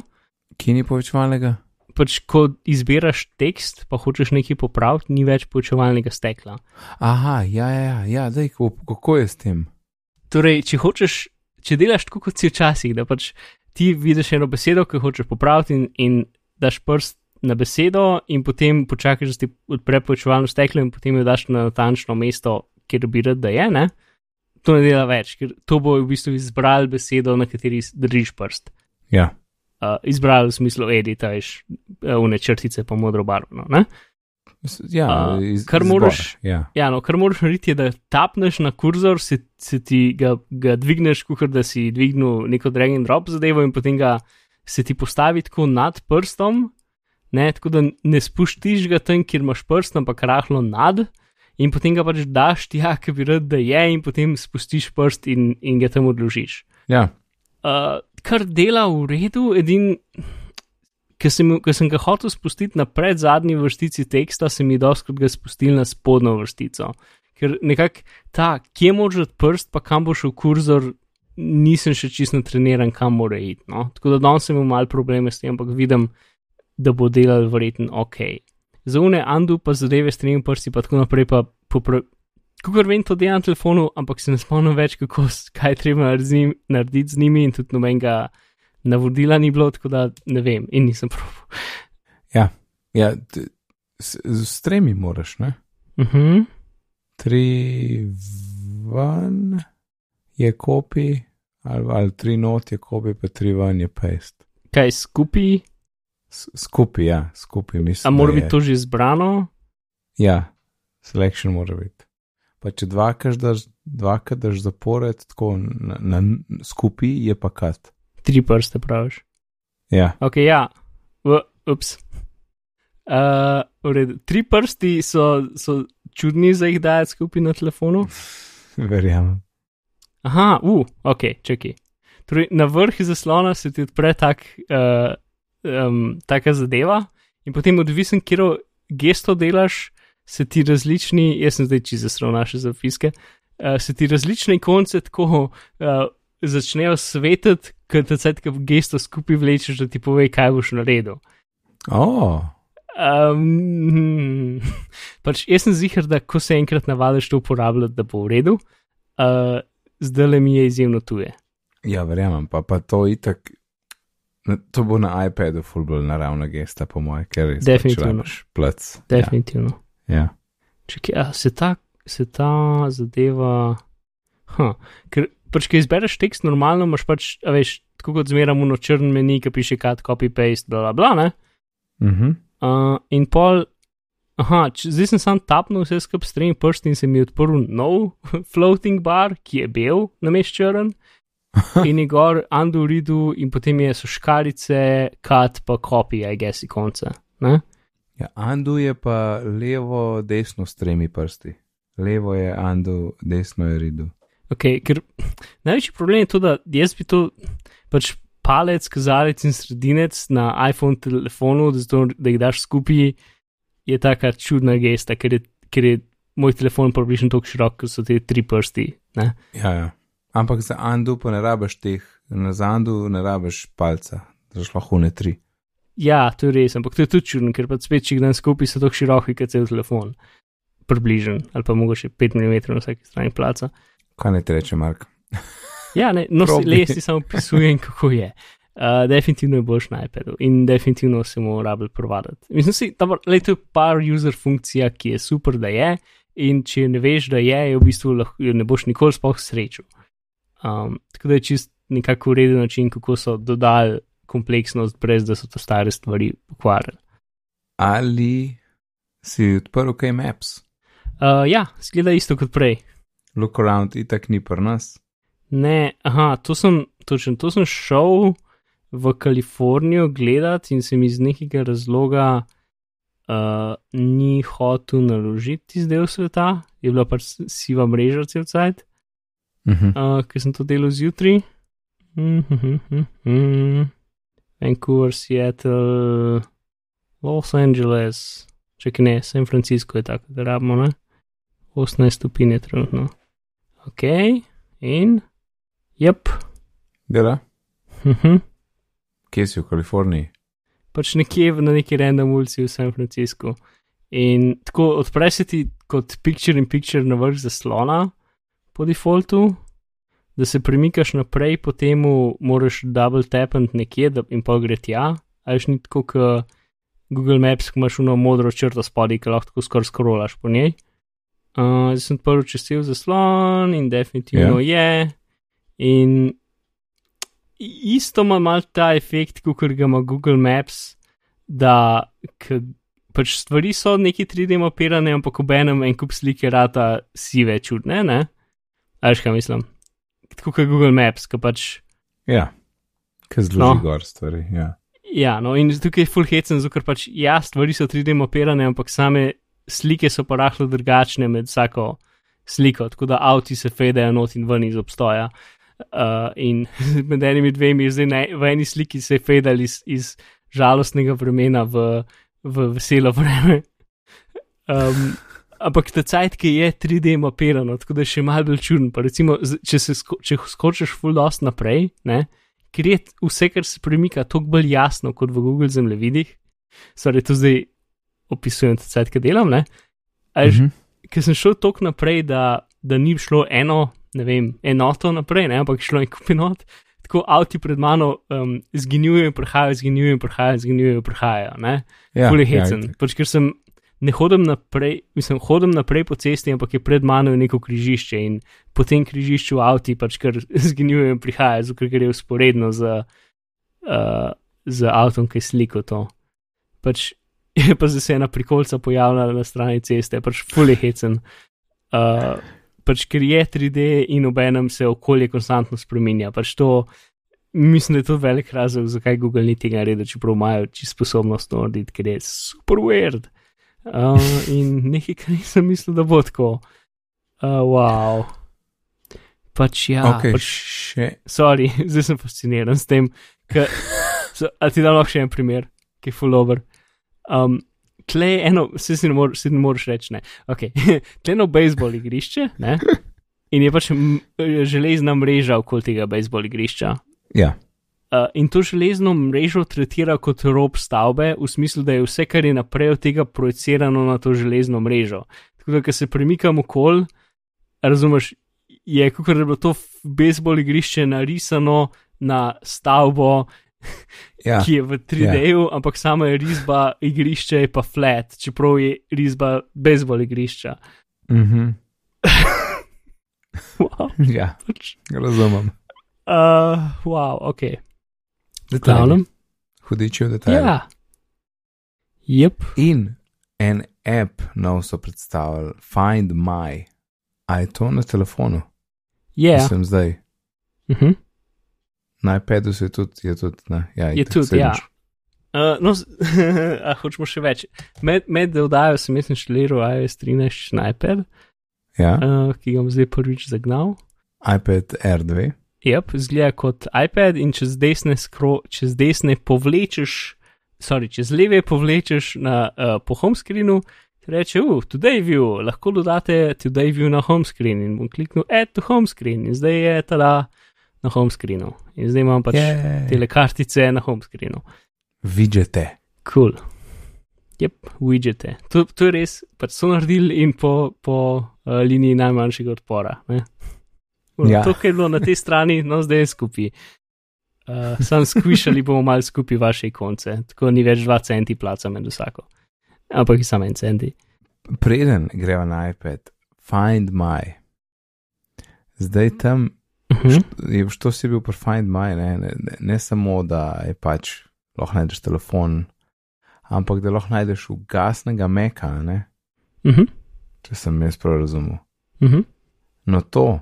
Kje ni povečevalnega? Pač, ko izbiraš tekst, pa hočeš nekaj popraviti, ni več počevalnega stekla. Aha, ja, ja, ja, ja daj, kako, je s tem? Torej, če hočeš, če delaš tako kot si včasih, da pač ti vidiš eno besedo, ki hočeš popraviti in, in daš prst na besedo, in potem počakaš, da ti odpre počevalno steklo, in potem jo daš na natančno mesto, kjer bi rad, da je. Ne? To ne dela več, ker to bo v bistvu izbral besedo, na kateri držiš prst. Ja, Uh, izbral v smislu edita, veš, une črtice pa modro barvno. Ne? Ja A, iz, kar izbor, moraš- Ja. Ja, no, kar moraš narediti, je, da tapneš na kurzor, se, se ti ga, ga dvigneš, kot da si dvignil neko drag and drop zadevo, in potem ga se ti postavi tako nad prstom, ne, tako da ne spustiš ga tam, kjer imaš prst, ampak rahlo nad, in potem ga pač daš tja, ki bi rad, da je, in potem spustiš prst in, in ga tam odložiš. ja. Uh, kar dela v redu, edin. Ker sem, ko sem ga hotel spustiti na predzadnji vrstici teksta, sem jih doskrat ga spustil na spodnjo vrstico. Ker nekako ta, kje moraš dati prst, pa kam bo šel kurzor, nisem še čisto treniran, kam mora iti. No? Tako da danes sem imel malo probleme s tem, ampak vidim, da bo delal verjetno ok. Za une Andu pa zadeve s tremi prsti, pa tako naprej, pa popra... Kukor vem, to delam na telefonu, ampak se ne spomnim več, kako, kaj treba narediti z njimi, in tudi nobenega navodila ni bilo, tako da ne vem, in nisem probil. ja t, s, s tremi moraš, ne? Uh -huh. Tri ven je kopi, ali, ali tri not je kopi, pa tri ven je paste. Kaj skupaj, Skupaj, ja, skupaj mislim. a mora da je- biti to že izbrano? Ja, selection mora biti. Pa če dvakrat daš, dvakrat daš zapored, tako na, na, skupaj je pa kat. Tri prste praviš. Ja, Ok, ja, v, ups. Uh, v redu. Tri prsti so, so čudni za jih dajati skupaj na telefonu. verjamem. Aha, uh, ok, čakaj. Torej, na vrh zaslona se ti odpre tak, uh, um, taka zadeva, in potem odvisen, kjer gesto delaš, se ti različni, jaz sem zdaj čisto zasral naše zapiske, uh, se ti različne ikonce tako uh, začnejo svetiti, ker te cel kup gesto skupaj vlečeš, da ti pove, kaj boš naredil. Oh, Um, pač jaz sem zihar, da ko se enkrat navadiš to uporabljati, da bo v redu, uh, zdaj le mi je izjemno tuje. ja, verjamem, pa, pa to itak. To bo na iPadu ful bolj naravna gesta, po moje, ker res Definitivno. pač. Definitivno. Ja, ja. Čekaj, a se ta, se ta zadeva. Huh. Ker pač, ki izbereš tekst, normalno imaš pač, a veš, tako kot zmeramo na črn meni, ki piše cut, copy, paste, bla bla bla. Ne? Mhm. Uh, in pol, aha, č, zdaj sem sam tapnil vse skupaj s tremi prsti in se mi je odprl nov floating bar, ki je bil na mest črn. in je gor undo redu, in potem je so škarice, cut, pa copy, I guess, konce. Ne? Ja, Andu je pa levo, desno s tremi prsti. Levo je Andu, desno je Ridu. Okay, ker največji problem je to, da jaz bi to pač palec, kazalec in sredinec na iPhone telefonu, zato, da jih daš skupaj, je taka čudna gesta, ker je, ker je moj telefon približno tako širok, kot so te tri prsti. Ne? Ja, ja. Ampak za Andu pa ne rabiš teh, na za Andu ne rabiš palca, daš lahko ne tri. Ja, to je res, ampak to je tudi čudno, ker pa spet, če jih dam skupaj, so tako široki, kot cel telefon. Približen, ali pa mogoče 5 mm na vsaki strani placa. Kaj ne ti reče, Mark? Ja, ne, no, le si samo opisujem, kako je. Uh, definitivno je boljš na iPadu in definitivno se mu rabi provaditi. Mislim si, da je to par user funkcija, ki je super, da je, in če ne veš, da je, je v bistvu lahko, ne boš nikoli sploh srečal. Um, tako da je čist nekako ureden način, kako so dodali kompleksnost, brez da so to stare stvari pokvarili. Ali si odprl kaj maps? Uh, ja, zgleda isto kot prej. Look around, itak ni pri nas. Ne, aha, to sem, točen, to sem šel v Kalifornijo gledati in se mi iz nekega razloga uh, ni hotel naložiti iz del sveta, je bila pač siva mreža cel cajt, Uh -huh. uh, ker sem to delal zjutraj. Mm -hmm. Vancouver, Seattle, Los Angeles, če ne, San Francisco je tako, da rabimo, ne? 18 stopinj je trenutno. Ok, in, jep, Dela? mhm. Kje si v Kaliforniji? pač nekje na neki random ulici v San Franciscu. In tako odpreš ti kot picture in picture na vrh zaslona po defaultu, da se premikaš naprej, potem moraš double tapant nekje da, in pa gre tja. Ajš ni tako, kot Google Maps, ko imaš uno modro črto spodaj, ki lahko skoraj skrolaš po njej. Uh, zdaj sem prvi čez cel zaslon in definitivno yeah. je. In isto ima mal ta efekt, kot ga ima Google Maps, da pač stvari so neki 3D mapirane, ampak ob enem en kup slike rata sive čudne, ne? Ajš kaj mislim. Tako kot Google Maps, ki pač. Ja, kaj zloži No. gor stvari. Ja. Ja, no, in tukaj je full hecen, ker pač ja, stvari so 3D mapirane, ampak same slike so pa rahlo drugačne med vsako sliko, tako da avti se fedejo not in ven iz obstoja. Uh, in med enimi dvemi, zdaj ne, v eni sliki se je fedal iz, iz žalostnega vremena v, v veselo vreme. Um, ampak ta cajt, ki je 3D mapirano, tako da je še malce bolj čuden. Pa recimo, če, sko če skočiš full dost naprej, ne, ker je vse, kar se premika, toliko bolj jasno kot v Google zemljevidih. Sorry, to zdaj opisujem, ta cajt, ki delam, ne. Až, Mhm. ker sem šel toliko naprej, da, da ni šlo eno, ne vem, enoto naprej, ne, ampak je šlo en kup enot. Tako avti pred mano um, zginjujejo, prihajajo, zginjujejo, prihajajo, zginjujejo, prihajajo. Ne? Ja, Ful je ja, hecen. itak. pač, ker sem ne hodim naprej, mislim, hodim naprej po cesti, ampak je pred mano neko križišče in po tem križišču avti pač kar zginjujejo in prihajajo, zato ker gre usporedno z, uh, z avtom, ki je sliko to. Pač je pa zdaj se ena prikolca pojavila na strani ceste, pač ful je hecen. Uh, pač ker je 3D in obenem se okolje konstantno spremenja. Pač to, mislim, da je to velik razlog, zakaj Google ni tega naredil, čeprav imajo čisto sposobnost to narediti, ker je super weird. Uh, in nekaj, kar nisem mislil, da bo tako. Uh, wow. Pač ja, ok, pač, še. sorry, zdaj sem fasciniran s tem. Ka, so, a ti dam lahko še en primer, ki je full over. Um, tle je eno, se si ne, mor, si ne moreš reči, ne. Okay. tle je eno bejzbol igrišče, ne. In je pač železna mreža okoli tega bejzbol igrišča. Ja, Uh, in to železno mrežo tretira kot rob stavbe, v smislu, da je vse, kar je naprej od tega, projicirano na to železno mrežo. Tako da, ko se premikam okol, razumeš, je kot da je bilo to bejzbol igrišče narisano na stavbo, ja. ki je v 3D-ju, ampak sama je risba igrišča, je pa flat, čeprav je risba bejzbol igrišča. Mhm. Wow, ja pač, razumem. uh, wow, ok. Detajli. Hudiči v detajle. Ja. Jep. In en app nov so predstavili, Find My. A je to na telefonu? Je. Yeah. Sem zdaj. Uh -huh. Na iPadu se je tudi, je tudi, ne, ja, Je tudi, saj ja. Uh, no, a hočemo še več. Med, med oddajo sem jaz inštaliral iOS 13 na iPad, Ja, uh, ki ga bom zdaj prvič zagnal. iPad R2. Yep, zgleda kot iPad in čez desne, skro, čez desne povlečeš, sorry, čez leve povlečeš na, uh, po home screenu, reče, uh, today view, lahko dodate today view na home screen in bom kliknil add to home screen in zdaj je tada na home screenu. In zdaj imam pač Jej. tele kartice na home screenu. Vidite. Cool. Jep, widgete. To, to je res, pač so naredili in po, po uh, liniji najmanjšega odpora. ne. Ja. To, kar je bilo na tej strani, no zdaj je skupaj. Uh, sam skvišali bomo malo skupaj vaše konce, tako ni več 2 centi placa med vsako. Ampak je samo en centi. Preden greva na iPad, Find My. Zdaj tam Mhm. Je boš to si bil pri Find My, ne, ne, ne, samo, da je pač lahko najdeš telefon, ampak da lahko najdeš ugasnega meka, ne, Mhm. če sem jaz prav razumel. Mhm. No, to.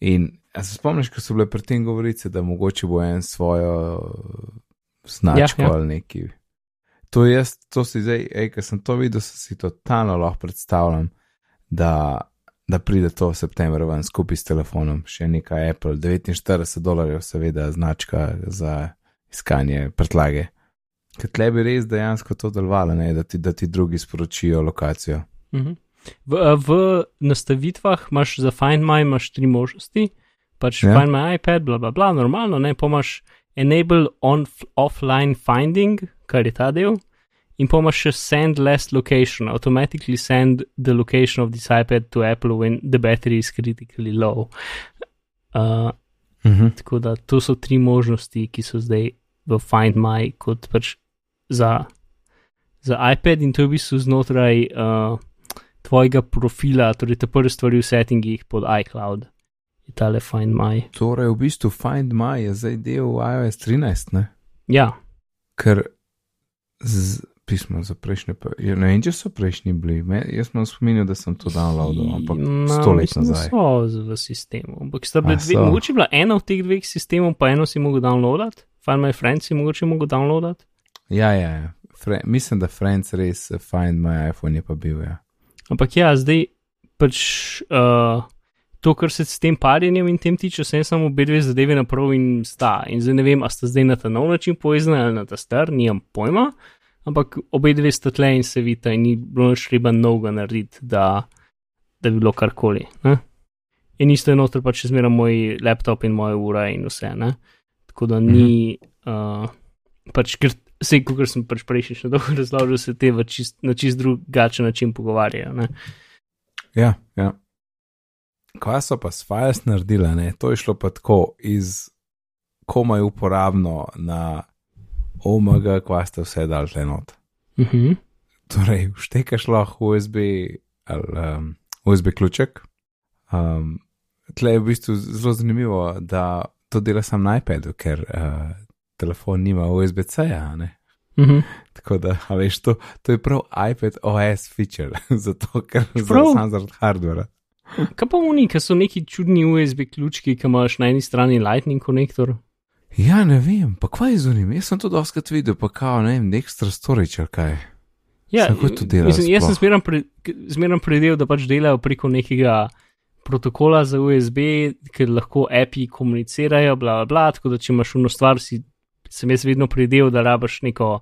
In a se spomniš, ko so bile pri tem govorice, da mogoče bo en svojo uh, značko Ja, ja. ali neki. To jaz, to si zdaj, ej, ko sem to videl, se si totalno lahko predstavljam, da, da pride to v septembru ven skupaj s telefonom, še nekaj Apple, 49 dolarjev, seveda, značka za iskanje prtlage. Ker tle bi res dejansko to delovalo, ne, da ti, da ti drugi sporočijo lokacijo. Mhm. V, a, v nastavitvah imaš za Find My imaš tri možnosti, pač Ja. ja. Find My iPad, bla bla bla, normalno, ne, pa imaš Enable on offline finding, kar je ta del, in pa imaš še Send last location, automatically send the location of this iPad to Apple when the battery is critically low. Uh, Mhm. Tako da to so tri možnosti, ki so zdaj v Find My kot pač za, za iPad in to je v bistvu znotraj uh, tvojega profila, torej te prve stvari v settingih pod iCloud. Je tale Find My. Torej, v bistvu Find My je zdaj del iOS 13, ne? Ja, ker z pismo za prejšnje, pa, ja, ne vem, če so prejšnji bili, Me, jaz sem spominjal, da sem to downloadil, ampak Ma, sto let mislim, da nazaj. So z- v sistemu. Ampak sta bile A, dve, so. mogoče je bila ena od teh dveh sistemov, pa eno si mogel downloadati, Find My Friends si mogoče mogel downloadati. Ja, ja, ja. Fre, mislim, da Friends res eh, Find My iPhone je pa bil, ja. Ampak ja, zdaj pač uh, to, kar se s tem parjenjem in tem tiče, sem samo obe dve zadeve naprav in sta. In zdaj ne vem, a sta zdaj na ta nov način povezana ali na ta star, nimam pojma. Ampak obe dve sta tle in se vita in ni bilo nič treba novega narediti, da, da bi bilo karkoli. Ne? In isto je noter pač zmeraj moj laptop in moja ura in vse. Ne? Tako da ni, uh, pač ker vse, kot sem pač prejšnji še dolgo razložil, se te čist, na čist drugačen način pogovarjajo. Ne? Ja, ja. Kaj so pa s Files naredila, ne? To je šlo pa tako iz komaj uporabno na omega, kva ste vse dal tle not. Uh -huh. Torej, vštekaš lahko USB ali um, USB ključek. Um, tle je v bistvu zelo zanimivo, da to dela sam na iPadu, ker uh, telefon nima USB-C-ja, ne. Uh -huh. Tako da, a veš, to, to je prav iPad OS feature, zato ker Prav. sam zaradi hardvera. Kaj pa oni, ki so neki čudni USB ključki, ki imaš na eni strani Lightning konektor? Ja, ne vem, pa kva je z unim, jaz sem to doskrat videl, pa kao, ne vem, extra storage kaj. Ja, kako to dela mislim, jaz sem sploh? zmeram, pre, zmeram predel, da pač delajo preko nekega protokola za USB, ker lahko API komunicirajo, bla, bla, bla, tako da če imaš uno stvar, si, sem jaz vedno predel, da rabaš neko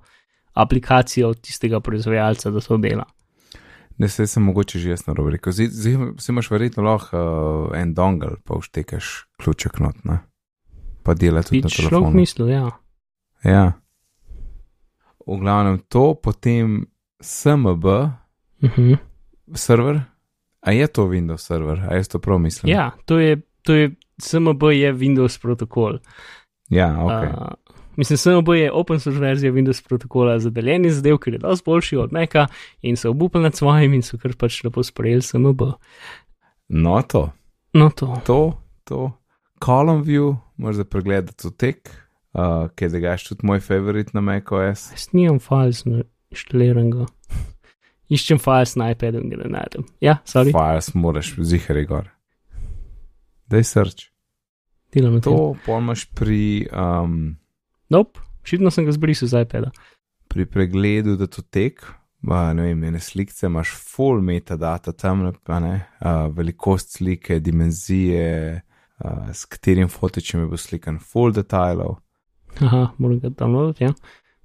aplikacijo od tistega proizvajalca, da to dela. Ne se sem mogoče že jaz na robu rekel. Zdaj, zdaj si imaš verjetno lahko uh, en dongle, pa vštekaš ključek not, ne? Pa dela tudi Bi na človek telefonu. mislil, ja. Ja. V glavnem to, potem SMB, Uh -huh. server. A je to Windows server, a jaz to prav mislim? Ja, to je, to je, SMB je Windows protokol. Ja, ok. Uh, mislim, SMB je open source verzija Windows protokola za deljenje zadev, ker je dosti boljši od Meka in so obupali nad svojim in so kar pač lepo sprejeli SMB. No, to, No, to. to, to. Column view, moraš da pregledati v tek, uh, ker da gaš tudi moj favorit na macOS. Jaz nimam files na inštaliranega. Iščem files na iPadu in ga ne najdem. Ja, sorry, Files moraš zihari gor. Daj search. delam to. To pomaš pri, um, Nope, šitno sem ga zbrisal z iPada. pri pregledu datotek. Uh, ne vem, ene slike imaš full metadata tam, ne, uh, velikost slike, dimenzije, uh, s katerim fotičem je bil slikan, full detajlov. Aha, moram ga downloaditi, ja.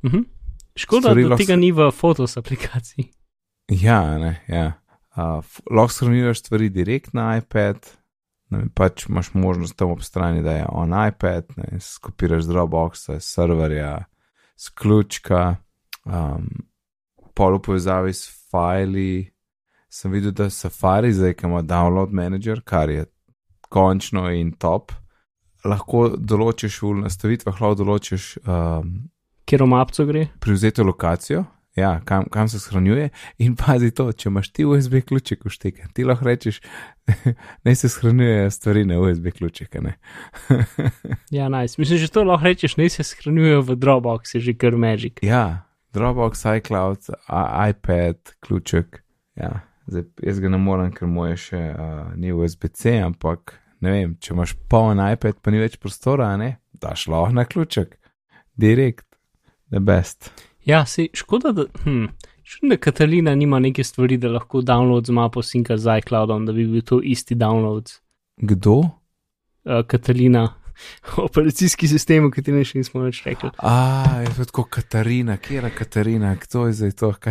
Uh -huh. Škoda, Stvari da lahko- tega ni v Photos aplikaciji. Ja, ne, ja. Uh, lahko shranjuješ stvari direkt na iPad, ne pač imaš možnost tam ob strani, da je on iPad, ne, skopiraš z Dropboxa, s serverja, s ključka, um, pol v povezavi s fajli. Sem videl, da Safari zdaj, ima download manager, kar je končno in top. Lahko določiš v nastavitvah, lahko določiš um, Kjer o mapcu gre? privzeto lokacijo ja, kam, kam se shranjuje. In pazi to, če imaš ti USB ključek v šteke, ti lahko rečeš, naj se shranjuje stvari na USB ključek. Ja, nice. Mislim, že to lahko rečeš, ne se shranjujejo v Dropbox, je že kar Magic. ja, Dropbox, iCloud, iPad, ključek. Ja, zdaj, jaz ga ne morem, ker moj je še uh, ni USB-C, ampak ne vem, če imaš poln iPad, pa ni več prostora, ne, daš lahko na ključek, direkt, the best. Ja, si škoda, da, hm, škoda, da Katalina nima neke stvari, da lahko download z mapo sinka z iCloudom, da bi bil to isti download. Kdo? Uh, Katalina, operacijski sistem, o katerem še nismo več rekli. A, je to tako Katarina, kje je Katarina, kdo je zdaj to?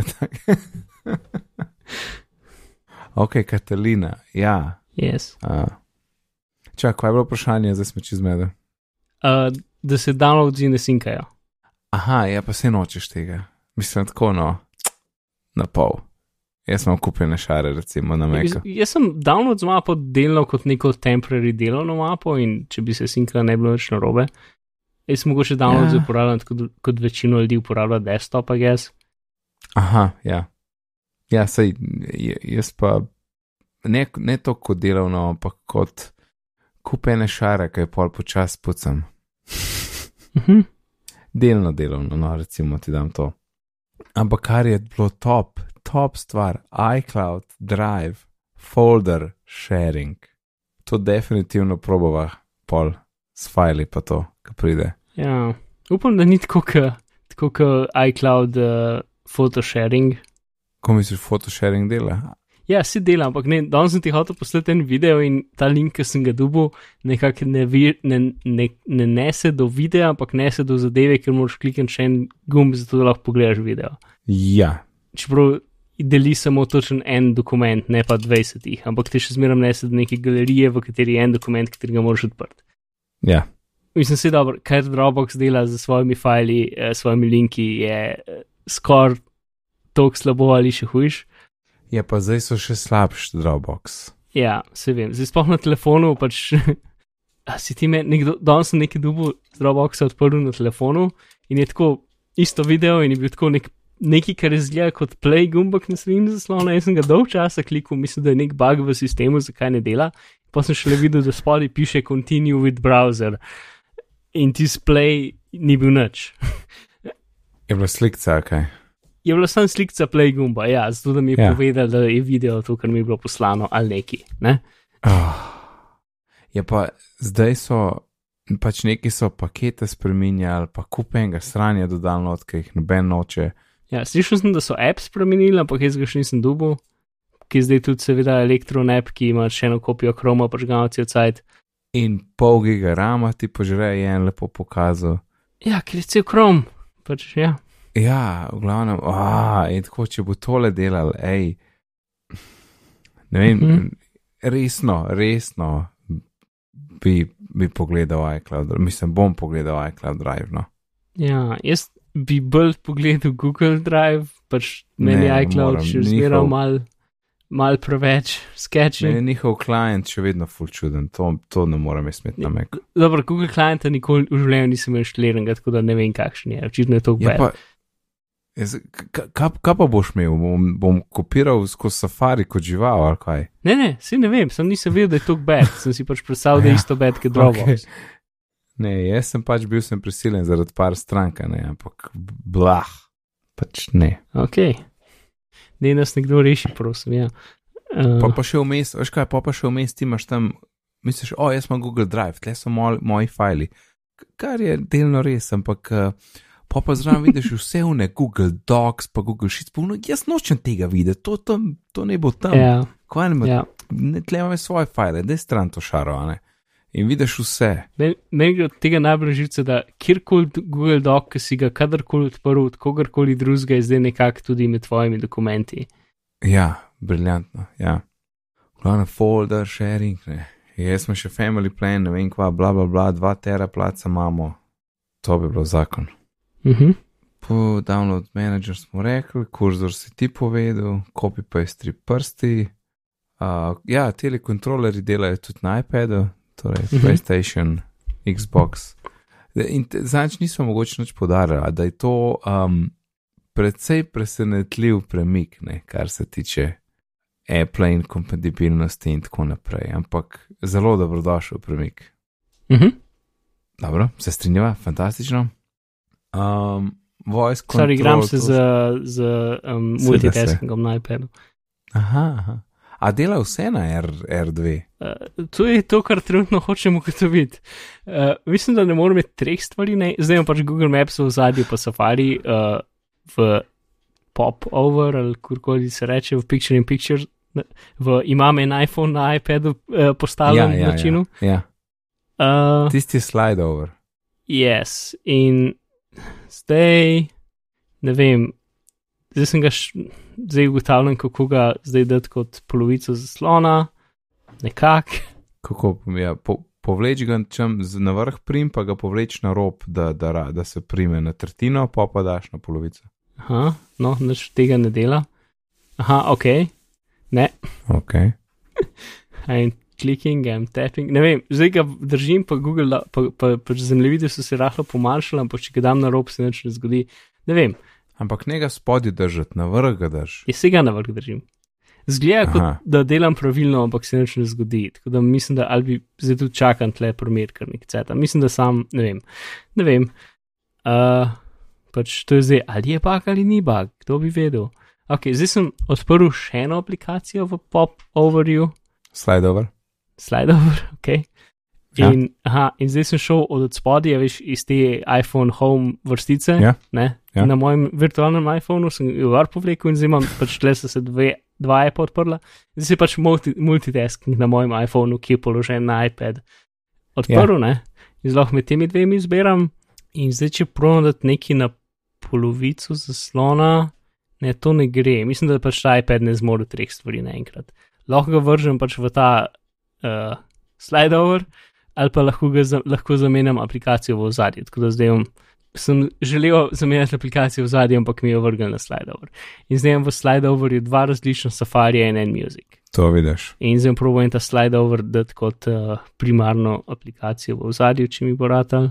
Ok, Katalina, ja. Yes. Uh. Čak, kaj je bilo vprašanje, zdaj smo čez medo? Uh, da se downloadzi ne sinkajo. Aha, ja, pa se nočeš tega. Mislim, tako no, na pol. Jaz sem kupil šare, recimo na Jaz, Meka. jaz sem download z mapo delal kot neko temporary delovno mapo in če bi se sinkala, ne bi bilo več narobe. Jaz mogoče download Ja. ja. uporabljal tako kot, kot večino ljudi uporablja desktop, I guess. Aha, ja. Ja, sej, jaz pa ne, ne toliko delovno, ampak kot kupene šare, ki je pol počas pucam. Mhm. Delno delovno, no, recimo ti dam to. Ampak kar je bilo top, top stvar, iCloud, Drive, folder sharing. To definitivno probava pol s fajli pa to, ki pride. Ja, upam, da ni tako kot iCloud uh, photosharing. Ko misliš, photosharing dela? Ja, si dela, ampak ne, danes sem ti hotel poslati en video in ta link, ki sem ga dubil, nekako ne, vi- ne, ne, ne nese do videa, ampak nese do zadeve, ker moraš klikniti še en gumb, zato da lahko pogledaš video. Ja, Čeprav deli samo točen en dokument, ne pa 20, jih, ampak te še zmeraj nese do neke galerije, v kateri je en dokument, katerega moraš odprti. ja. Mislim, se dobro, kar Dropbox dela z svojimi fajli, eh, svojimi linki, je eh, skoraj tako slabo ali še hujš. Je pa zdaj so še slabši Dropbox. Ja, se vem. Zdaj sploh na telefonu, pač. A si ti meni, nekdo, danes sem nekaj dubu z Dropboxa odprl na telefonu in je tako isto video in je bil tako nek, nekaj, kar izgleda kot play gumbek na sredini zaslona. Jaz sem ga dolg časa klikal, mislim, da je nek bug v sistemu, zakaj ne dela. Pa sem šele videl, da spodaj piše continue with browser in display ni bil nič. Je bila slikca, kaj. Je bila samo slika play gumba, ja, zato da mi je Ja. ja. povedal, da je video to, kar mi je bilo poslano ali neki. Ne? Oh. Je pa zdaj so, pač neki so pakete spremenjali, pa kupenega stranja dodali ki jih noben noče. Ja, slišal sem, da so app spremenili, ampak jaz ga še nisem dubil, ki zdaj tudi seveda elektron app, ki ima še eno kopijo Chroma, pažgal cel cajt. In pol giga rama ti požre, je en lepo pokazal. Ja, ker je cel Chrome. Pač, ja. Ja, v glavnem, ah, in tako, če bo tole delal, hej. Ne vem, mm. -hmm. resno, resno bi, bi pogledal iCloud, mislim, bom pogledal iCloud Drive. No. ja, jaz bi bolj pogledal Google Drive, pač meni Ne, iCloud moram, še zmeraj mal, mal preveč sketchy. Meni je njihov klient še vedno full čuden, to, to ne morem jaz imeti na Mac. Dobro, Google klienta nikoli v življenju nisem imel inštaliranega, tako da ne vem, kakšen je. Očitno je to Ja, bad. pa, jaz, ka- kaj, kaj pa boš imel? Bom, bom kopiral skozi safari kot žival ali kaj? Ne, ne, si ne vem, sem nisem vedel, da je to bad, sem si pač predstavljal, da je Ja, isto bad kot Dropbox. okej. Ne, jaz sem pač bil sem prisiljen zaradi par stranka, ne, ampak blah, pač ne. Ok. Ne nas nekdo reši, prosim. Ja. Uh, Pa pa še vmes, veš kaj, pa pa še vmes ti imaš tam, misliš, o, jaz imam Google Drive, tle so moj, moji fajli, kar je delno res, ampak uh, pa pa zraven vidiš vse vne Google Docs, pa Google Sheets, pa ono, jaz nočem tega videti, to, to, to ne bo tam. ja, Kaj ne, ja. ne tle imam svoje fajle, da je stran to šaro, ne. In vidiš vse. Men- Meni gre od tega najbolj žice, da kjerkoli Google Doc, ki si ga kadarkoli odprl, od kogarkoli drugega, je zdaj nekako tudi med tvojimi dokumenti. Ja, briljantno, ja. Glavno folder, sharing, ne. Jaz smo še family plan, ne vem kva, bla bla bla, dva tera placa imamo. To bi bilo zakon. Uh -huh. Po download manager smo rekli, kurzor si ti povedal, copy paste tri prsti. Uh, ja, telekontrolerji delajo tudi na iPadu, torej Mhm. PlayStation, Xbox. In Zadnjič nismo mogoče nič podarili, da je to um, precej presenetljiv premik, ne, kar se tiče Apple in kompatibilnosti in tako naprej, ampak zelo dobrodošel premik. Mhm. Dobro, se strinjava, fantastično. Um, voice Sorry, control, igram se z, z um, multitaskingom na iPadu. Aha, aha. A dela vse na R, R2? Uh, to je to, kar trenutno hočemo ugotoviti. Uh, mislim, da ne morem imeti treh stvari, ne? zdaj imam pač Google Maps v zadju, pa Safari uh, v pop-over ali kurkoli se reče v Picture in Picture. V, imam en iPhone na iPadu uh, postavljen ja, načinu. Ja, ja. Uh, Tisti slide over. yes, in zdaj ne vem, zdaj sem ga, š, zdaj ugotavljam, kako ga zdaj dati kot polovico zaslona, nekako. Kako ja, po, povleč ga čem z- na vrh prim, pa ga povleč na rob, da, da, ra- da se prime na tretjino, pa pa daš na polovico. Aha, no, nič tega ne dela. Aha, ok, ne, Ok. I'm clicking, I'm tapping. Ne vem, zdaj ga držim, pa Google, da- pa, pa, pa zemljevide so se rahlo pomanjšali, ampak če ga dam na rob, se nič ne zgodi. Ne vem, Ampak ne ga spodaj držati, na vrh ga drž. jaz se ga na vrh držim. Zgleda, kot Aha. da delam pravilno, ampak se nič ne zgodi. Tako da mislim, da ali bi zdaj tudi čakam tle primer, kar nek ceta. Mislim, da sam, ne vem. Ne vem. Uh, pač to je zdaj, ali je bug ali ni bug, kdo bi vedel. Ok, zdaj sem odprl še eno aplikacijo v Pop Overview, Slide over. Slidover, ok. Ja. In, aha, in zdaj sem šel od spodaj, veš, iz te iPhone Home vrstice. Ja. Ne, Ja. Na mojem virtualnem iPhonu sem jo var povlekel in zdaj imam pač so se dve, dva iPod odprla. Zdaj se pač multi, multitasking na mojem iPhonu, ki je položen na iPad. Odprl, ja. ne? In zelo med temi dvemi izbiram. In zdaj, če provam dati neki na polovico zaslona, ne, to ne gre. Mislim, da pač ta iPad ne zmore treh stvari naenkrat. Lahko ga vržem pač v ta uh, slide over, ali pa lahko, ga za, lahko zamenjam aplikacijo v ozadju. Tako da zdaj imam, sem želel zamenjati aplikacijo v ozadju, ampak mi je vrgel na slide over. In zdaj imam v slide overju dva različna safarija in en music. To vidiš. In zdaj probujem ta slide over dati kot uh, primarno aplikacijo v ozadju, če mi bo ratal.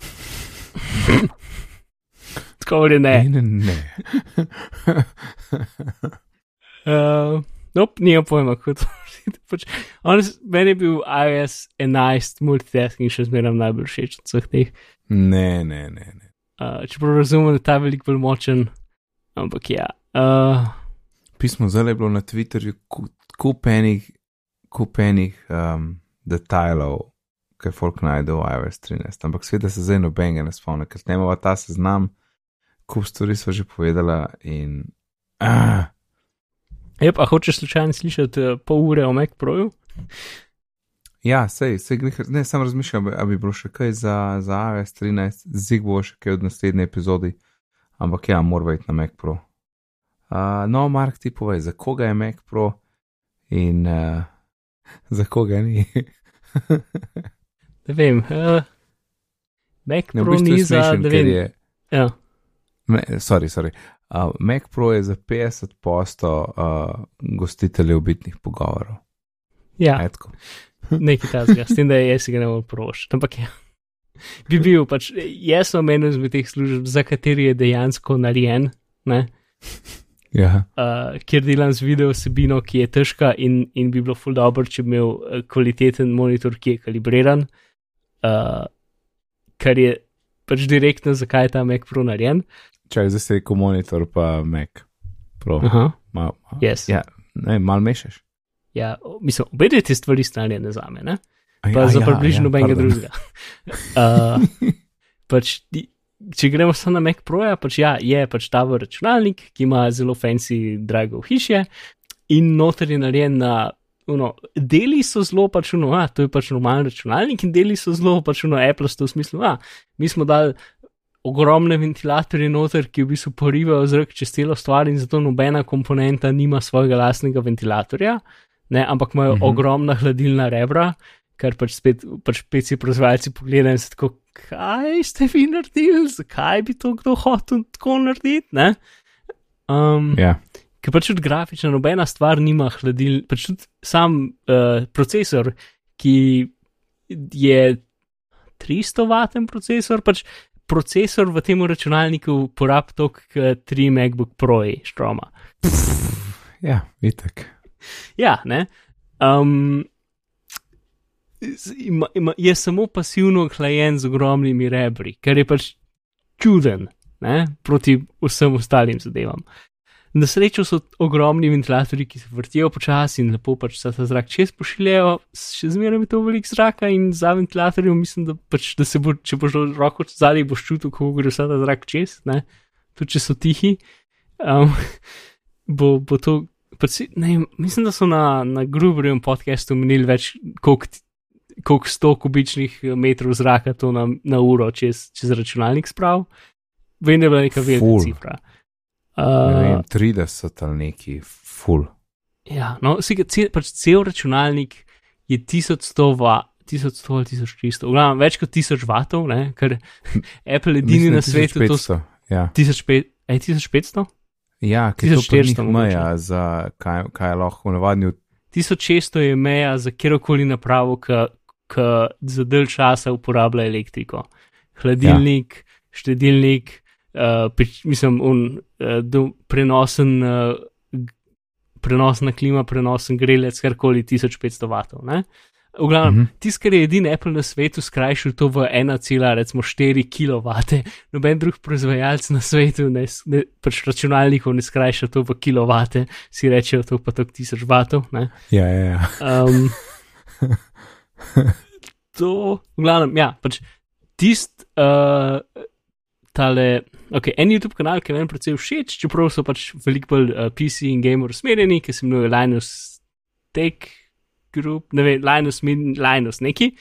Tako ali ne. Ne, ne. Uh, nope, nimam pojma, narediti. Pač, honest, Meni je bil iOS 11 multitasking še zmeraj najbolj všeč od vseh teh. ne, ne, ne. ne. Uh, čeprav razumem, da je ta veliko bolj močen, ampak ja. Uh, Pismo zdaj je bilo na Twitterju ku- kupenih, kupenih um, detajlov, kaj folk najde v iOS 13, ampak sveda se zdaj nobenega ne spomni, ker snemava ta seznam, kup stvari smo že povedala in. Ah, Jep, a hočeš slučajno slišati uh, pol ure o Mac Proju? ja, sej, sej, glih- ne, sem razmišljal, ali bi bilo še kaj za, za iOS 13, zig bo še kaj od naslednje epizodi, ampak ja, mora iti na Mac Pro. Uh, no, Mark, ti povej, za koga je Mac Pro in uh, za koga ni. Ne vem. Uh, Mac Ne, v Pro bistvu ni je za, smešen, da ker vem. je. Ja, Me, sorry, sorry. Uh, Mac Pro je za 50 posto uh, gostiteljev bitnih pogovorov. ja Etko. nekaj tasga, s tem, da jaz ga ne morem prošiti. Ampak ja. Bi bil pač, jaz sem eno izmed teh služb, za kateri je dejansko narejen, ne? Ja, uh, kjer delam z video vsebino, ki je težka in, in bi bilo ful dobro, če bi imel uh, kvaliteten monitor, ki je kalibriran, uh, kar je pač direktno, zakaj je ta Mac Pro narejen. Čak zdaj se rekel monitor pa Mac Pro. Aha, Ma, ma, yes. Ja, ne, mal mešaš. ja, mislim, obe te stvari sta narejene za me, ne? A pa ja, za ja, približno ja, nobenega pardon. drugega. Uh, pač, če gremo samo na Mac Pro, pač ja, je pač ta v računalnik, ki ima zelo fancy, drago hišje in noter je narejen na. Uno, deli so zelo pač uno, a, to je pač normalen računalnik, in deli so zelo pač uno, Apple v smislu, a, mi smo dali ogromne ventilatorje noter, ki v bistvu porivajo zrak čez celo stvar, in zato nobena komponenta nima svojega lastnega ventilatorja, ne, ampak imajo Mhm. mhm. ogromna hladilna rebra, kar pač spet pač PC proizvajalci pogledajo in se tako, kaj ste vi naredili, zakaj bi to kdo hotel tako narediti, ne? Um, Ja, ker pač tudi grafična nobena stvar nima hladil, pač tudi sam uh, procesor, ki je 300 vaten procesor, pač procesor v tem računalniku porabi toliko kot 3 MacBook Pro štroma. Ja, vitek. Ja, ne. Um, ima, ima, je samo pasivno hlajen z ogromnimi rebri, kar je pač čuden ne, proti vsem ostalim zadevam. Na srečo so ogromni ventilatorji, ki se vrtijo počasi in lepo pač se ta zrak čez pošiljajo, še zmeraj je to veliko zraka in za ventilatorjem mislim, da, pač, da se bo, če boš roko zadaj, boš čutil, kako gre vse ta zrak čez, ne? tudi če so tihi. Um, bo, bo to, pač, ne, mislim, da so na, na Gruberjem podkastu menili več, koliko koliko sto kubičnih metrov zraka to na, na uro čez, čez računalnik sprav. Vem, da je bila neka velika cifra. Uh, ne vem, 30 ali neki, full. Ja, no, cel, pač cel računalnik je 1100 vatov. 1100 ali 1300, v glavnem več kot 1000 vatov, ne? ker Apple je edini na svetu. 1500, ja. 1500? Ja, ker je to 400 meja za kaj, kaj lahko navadni. 1600 je meja za kjerkoli napravo, ki za del časa uporablja elektriko. Hladilnik, ja. štedilnik, uh, mislim, un, uh, do, prenosen, uh, prenosna klima, prenosen grelec, karkoli 1500 vatov. Ne? V glavnem, uh -huh. tisti, ki je edini Apple na svetu skrajšal to v 1,4 kW, noben drug proizvajalec na svetu, ne, ne, pač računalnikov ne skrajša to v kW, si rečejo to pa tako 1000 vatov. Ja, ja, ja. Um, to, v glavnem, ja, pač tisti, uh, tale, ok, en YouTube kanal, ki je meni predvsem všeč, čeprav so pač veliko bolj uh, PC in gamer usmerjeni, ki se imenuje Linus Tech Group, ne vem, Linus, Linus neki,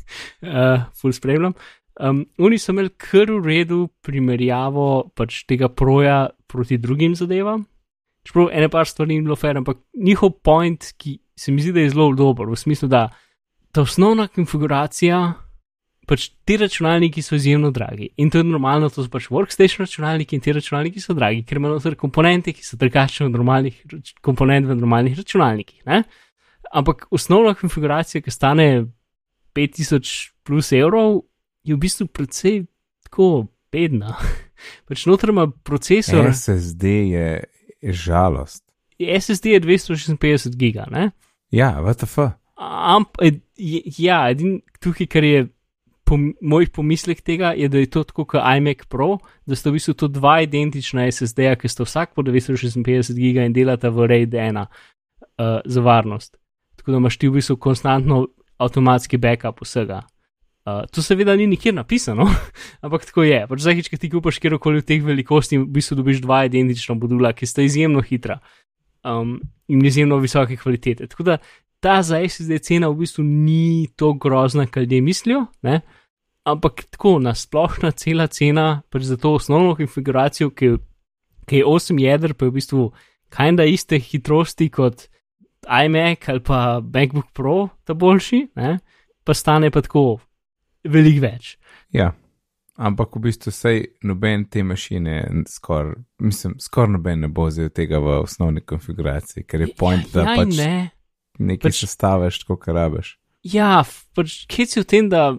uh, full spremljam. Um, oni so imeli kar v redu primerjavo pač tega proja proti drugim zadevam. Čeprav ene par stvari ni bilo fair, ampak njihov point, ki se mi zdi, da je zelo dober, v smislu, da ta osnovna konfiguracija, pač ti računalniki so izjemno dragi. In to je normalno, to so pač workstation računalniki in ti računalniki so dragi, ker imajo noter komponente, ki so drugačne od normalnih komponent v normalnih računalnikih. Ne? Ampak osnovna konfiguracija, ki stane 5000 plus evrov, je v bistvu precej tako bedna. pač noter ima procesor. SSD je, je žalost. SSD je 256 giga, ne? Ja, VTF. Ampak, ja, edin tukaj, kar je po mojih pomislek tega, je, da je to tako kot iMac Pro, da sta v bistvu to dva identična SSD-ja, ki sta vsak po 956 giga in delata v RAID 1 uh, za varnost. Tako da imaš ti v bistvu konstantno avtomatski backup vsega. Uh, to seveda ni nikjer napisano, ampak tako je. Pač Zdaj, če ti kupaš kjerkoli v teh velikosti, v bistvu dobiš dva identična modula, ki sta izjemno hitra um, in izjemno visoke kvalitete. Tako da ta za SSD cena v bistvu ni tako grozna, kot ljudje mislijo, ne? Ampak tako na splošna cela cena, pač za to osnovno konfiguracijo, ki, ki je 8 jeder, pa je v bistvu kajda iste hitrosti kot iMac ali pa MacBook Pro, ta boljši, ne? pa stane pa tako veliko več. Ja. Ampak v bistvu sej noben te mašine, skoraj skor noben ne bo vzel tega v osnovni konfiguraciji, ker je point, ja, da ja pač. Ne nekaj pač, sestaviš, kot rabiš. Ja, pač kje si v tem, da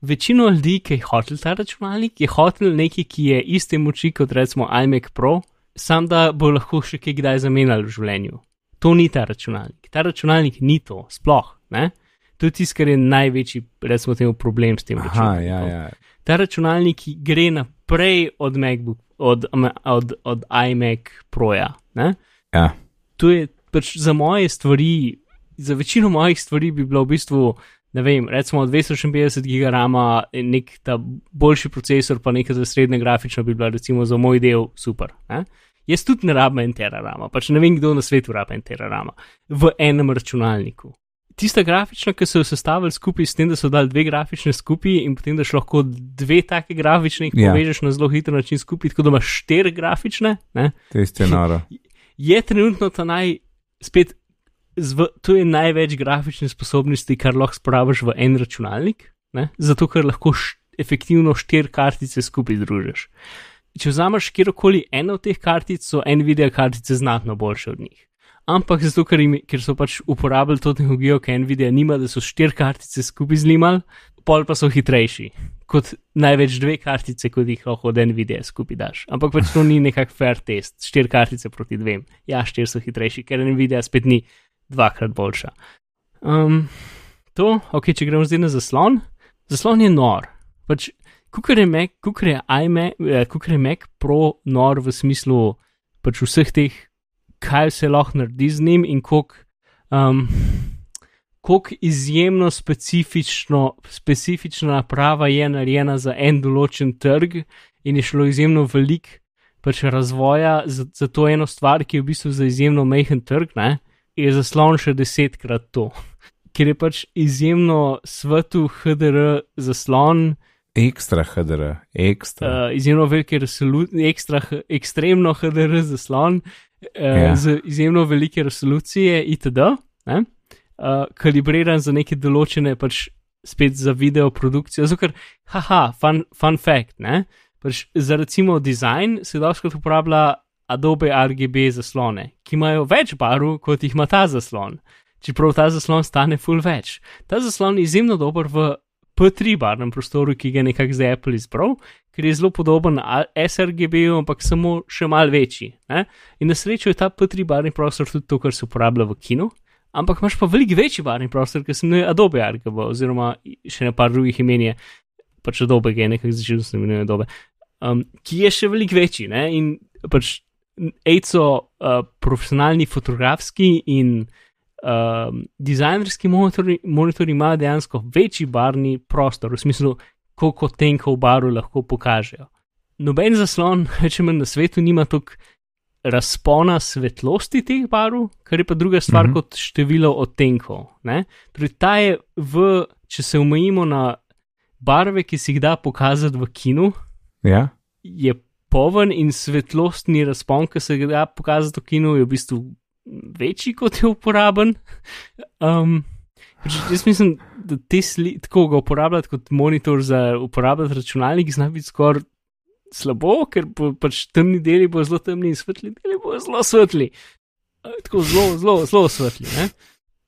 večino ljudi, ki je hotel ta računalnik, je hotel nekaj, ki je iste moči kot recimo iMac Pro, sam da bo lahko še kaj kdaj zamenjal v življenju. To ni ta računalnik. Ta računalnik ni to, sploh. Ne? To je tisto, kar je največji, recimo, temu problem s tem računalnikom. Ja, ja. Ta računalnik gre naprej od MacBook, od, od, od iMac Proja. Ja. To je pač za moje stvari, za večino mojih stvari bi bilo v bistvu, ne vem, recimo 256 gigarama in nek ta boljši procesor, pa nekaj za srednje grafično bi bila recimo za moj del super. Ne? Jaz tudi ne rabim en terarama, pač ne vem, kdo na svetu rabi en terarama v enem računalniku. Tista grafična, ki so jo sestavili skupaj s tem, da so dali dve grafične skupaj in potem daš lahko dve take grafične, jih ja. povežeš na zelo hiter način skupaj, tako da imaš štiri grafične. To je isto noro. Je trenutno ta naj, spet zv, to je največ grafične sposobnosti, kar lahko spraviš v en računalnik, ne? zato ker lahko š, efektivno štiri kartice skupaj združiš. Če vzameš kjerkoli eno od teh kartic, so Nvidia kartice znatno boljše od njih. ampak zato, ker, im, ker so pač uporabljali to tehnologijo, ki Nvidia nima, da so štiri kartice skupaj zlimali, pol pa so hitrejši. Kot največ dve kartice, kot jih lahko od Nvidia skupaj daš. Ampak pač to ni nekak fair test, štiri kartice proti dvem. Ja, štiri so hitrejši, ker Nvidia spet ni dvakrat boljša. Um, to, ok, če gremo zdaj na zaslon. Zaslon je nor. Pač, kukar je Mac, kukar je iMac, eh, kukar je Mac Pro nor v smislu pač vseh teh kaj se lahko naredi z njim in koliko um, izjemno specifično, specifična naprava je narejena za en določen trg in je šlo izjemno velik pač razvoja za, za to eno stvar, ki je v bistvu za izjemno mehen trg, ne, je zaslon še desetkrat to. Ker je pač izjemno svetu HDR zaslon. Ekstra HDR, ekstra. Uh, izjemno velike resolucije, ekstra, ekstremno HDR zaslon, uh, ja. z izjemno velike resolucije, itd., uh, kalibriran za neke določene, pač spet za video produkcijo. Zato, ker, haha, fun, fun fact, ne? pač za recimo dizajn se doskrat uporablja Adobe RGB zaslone, ki imajo več barv, kot jih ima ta zaslon. Čeprav ta zaslon stane full več. Ta zaslon je izjemno dober v P3 barvnem prostoru, ki ga je nekako zdaj Apple izbral, ker je zelo podoben sRGB, ampak samo še mal večji. Ne? In na srečo je ta P3 barvni prostor tudi to, kar se uporablja v kinu, ampak imaš pa veliko večji barvni prostor, ker se imenuje Adobe RGB, oziroma še ne par drugih imen je, pač Adobe, ki je nekako začel s imenuje Adobe, um, ki je še veliko večji. Ne? In pač ACO, uh, profesionalni fotografski in um, dizajnerski monitori, monitori imajo dejansko večji barvni prostor, v smislu, koliko tenkov barv lahko pokažejo. Noben zaslon, če me na svetu nima toliko razpona svetlosti teh barv, kar je pa druga stvar mm -hmm. kot število odtenkov. Torej, ta je v, če se omejimo na barve, ki si jih da pokazati v kinu, ja. je poven in svetlostni razpon, ki se ga pokazati v kinu, je v bistvu večji kot je uporaben. Um, pač jaz mislim, da te slike tako ga uporabljati kot monitor za uporabljati računalnik, zna biti skoraj slabo, ker bo, pač temni deli bo zelo temni in svetli deli bo zelo svetli. Tako zelo, zelo, zelo svetli.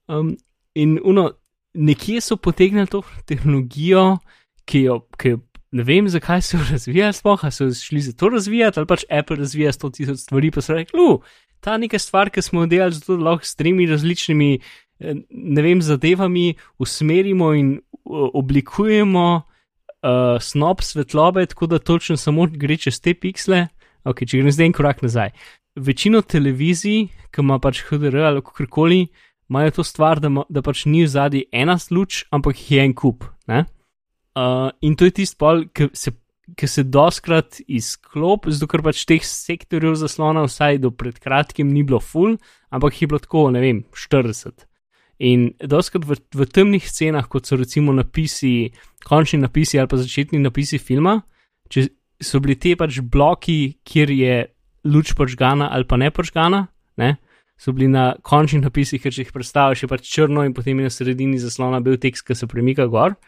Um, in uno, nekje so potegnili to tehnologijo, ki jo. Ki jo Ne vem, zakaj so razvijali, spoha so šli za to razvijati, ali pač Apple razvija 100 tisoč stvari, pa so rekli, ta neka stvar, ki smo jo delali, zato lahko s tremi različnimi, eh, ne vem, zadevami usmerimo in oblikujemo uh, snop svetlobe, tako da točno samo gre čez te piksle. Ok, če grem zdaj en korak nazaj. Večino televizij, ki ima pač HDR ali kako koli, imajo to stvar, da, ma, da pač ni v zadnji ena luč, ampak je en kup. Uh, in to je tisti pol, ki se ki se doskrat izklop, zato ker pač teh sektorjev zaslona, vsaj do pred kratkim, ni bilo full, ampak je bilo tako, ne vem, 40. In doskrat v, v temnih scenah, kot so recimo napisi, končni napisi ali pa začetni napisi filma, če so bili te pač bloki, kjer je luč požgana ali pa ne požgana, ne, so bili na končnih napisih, ker če jih predstaviš, je pač črno in potem je na sredini zaslona bil tekst, ki se premika gor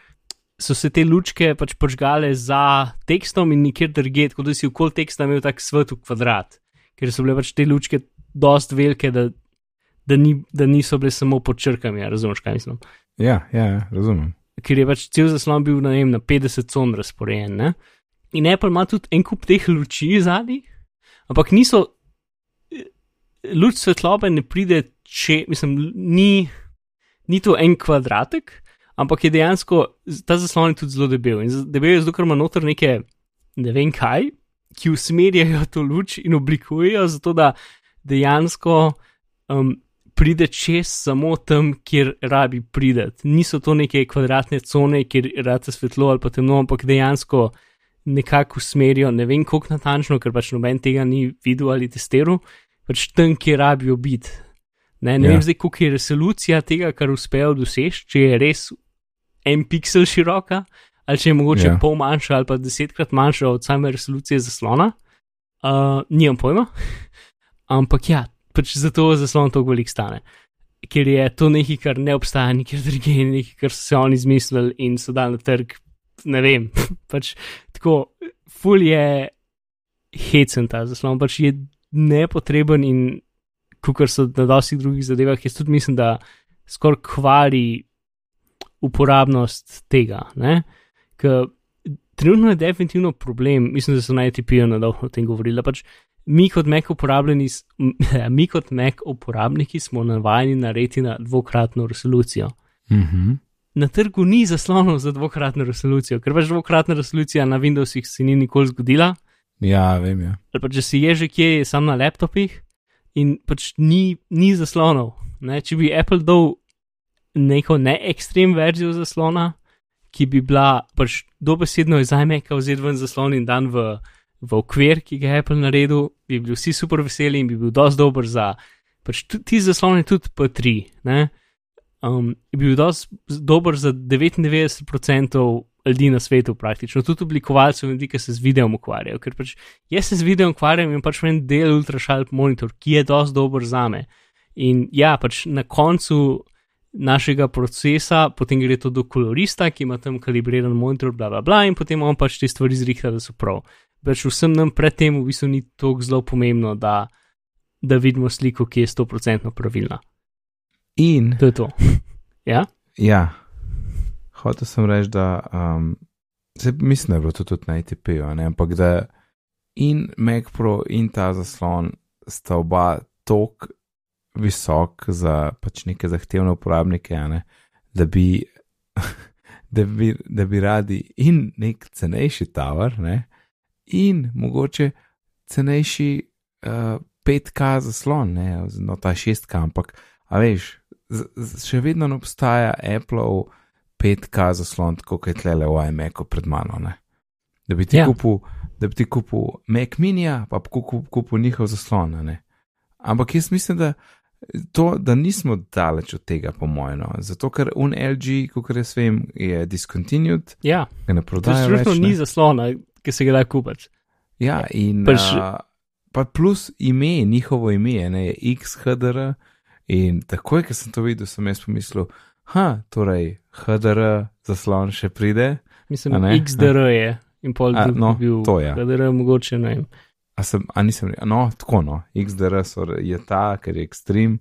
so se te lučke pač požgale za tekstom in nikjer drugje, tako da si okol teksta imel tak svet v kvadrat, ker so bile pač te lučke dost velike, da, da, ni, da niso bile samo pod črkami, ja, razumeš, kaj mislim. Ja, ja, ja, razumem. Ker je pač cel zaslon bil na, vem, na 50 con razporejen. Ne? In Apple ima tudi en kup teh luči zadnji, ampak niso, luč svetlobe ne pride, če, mislim, ni, ni to en kvadratek, ampak je dejansko ta zaslon tudi zelo debel. In debel je zato, ker ima noter neke, ne vem kaj, ki usmerjajo to luč in oblikujejo, zato da dejansko um, pride čez samo tam, kjer rabi prideti. Niso to neke kvadratne cone, kjer rade svetlo ali pa temno, ampak dejansko nekako usmerijo, ne vem koliko natančno, ker pač noben tega ni videl ali testiral, pač tam, kjer rabijo biti. Ne, ne ja. vem zdaj, koliko je resolucija tega, kar uspejo doseči, če je res en pixel široka, ali če je mogoče ja. pol manjša ali pa desetkrat manjša od same resolucije zaslona. Uh, nimam pojma. Ampak ja, pač zato zaslon to veliko stane. Ker je to nekaj, kar ne obstaja nikjer drugje, nekaj, kar so se oni izmislili in so dali na trg. Ne vem, pač tako, ful je hecen ta zaslon, pač je nepotreben in kot so na dostih drugih zadevah, jaz tudi mislim, da skoraj kvari uporabnost tega. Ker trenutno je definitivno problem, mislim, da so na ATP-ju na dolgo o tem govorili. Pač mi, kot Mac mi kot Mac uporabniki smo navajeni narediti na dvokratno resolucijo. Mm -hmm. Na trgu ni zaslonov za dvokratno resolucijo, ker pač dvokratna resolucija na Windowsih se ni nikoli zgodila. Ja, vem. Ja. Ali pa če si je že kje, sam na laptopih in pač ni, ni zaslonov. Ne? Če bi Apple dal neko neekstrem verzijo zaslona, ki bi bila pač dobesedno iz iMac-a vzeti ven zaslon in dan v, v okvir, ki ga je Apple naredil, bi bili vsi super veseli in bi bil dosti dober za. Pač ti zasloni tudi P3, ne? Um, bi bil dosti dober za 99% ljudi na svetu, praktično, tudi oblikovalcev ljudi, ki se z videom ukvarjajo. Ker pač jaz se z videom ukvarjam in pač meni del ultrašalp monitor, ki je dosti dober za me. In ja, pač na koncu našega procesa, potem gre to do kolorista, ki ima tam kalibriran monitor, bla, bla, bla, in potem on pač te stvari zrihta, da so prav. Pač vsem nam predtem v bistvu ni tako zelo pomembno, da, da vidimo sliko, ki je 100% pravilna. In to je to. ja? Ja, hotel sem reči, da um, se, mislim, da je bilo to tudi na ITP-ju, ampak da in Mac Pro in ta zaslon sta oba tok visok za pač neke zahtevne uporabnike, ne? da, bi, da, bi, da bi radi in nek cenejši tower, ne? in mogoče cenejši uh, 5K zaslon, ne no, ta 6K, ampak, a veš, z, z, še vedno ne obstaja Apple 5K zaslon, tako kot je tlele v iMacu pred mano. Ne? Da bi ti ja. kupil. Da bi ti kupil Mac Mini, pa kupil, kupil njihov zaslon. Ampak jaz mislim, da to, da nismo daleč od tega, po mojem. No. Zato, ker UNLG, kot jaz vem, je discontinued. Ja, ga ne prodajajo. Absolutno ni zaslona, ki se ga da kupiti. Ja, in Prš... uh, pa plus ime, njihovo ime ne, je XHDR. In takoj, ko sem to videl, sem jaz pomislil, ha, torej HDR zaslon še pride. Mislim, da XDR je in pol A, no, bil to je. HDR, mogoče ne vem. A, sem, a nisem rekel, no, tako no, XDR je ta, ker je ekstrem,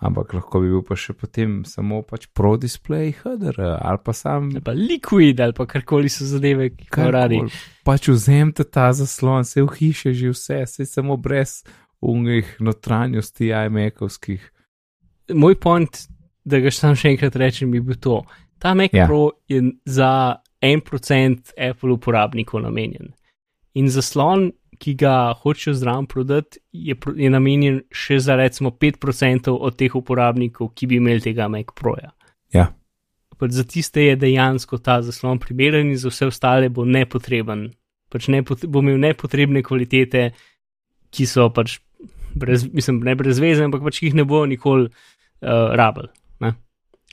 ampak lahko bi bil pa še potem samo pač pro display HDR ali pa sam. Ali pa liquid ali pa karkoli so zadeve, ki kar radi. Pač vzemite ta zaslon, se v hiše že vse, se samo brez umnih notranjosti iMac-ovskih. Moj point, da ga sam še enkrat rečem, bi bil to. Ta Mac ja. Pro je za 1% Apple uporabnikov namenjen. In zaslon ki ga hočejo zraven prodati, je, je namenjen še za recimo 5% od teh uporabnikov, ki bi imeli tega Mac Proja. Ja. Pač za tiste je dejansko ta zaslon primeren, in za vse ostale bo nepotreben. Pač ne bo imel nepotrebne kvalitete, ki so pač, brez, mislim, ne brezvezne, ampak pač jih ne bo nikoli uh, rabel. Ne?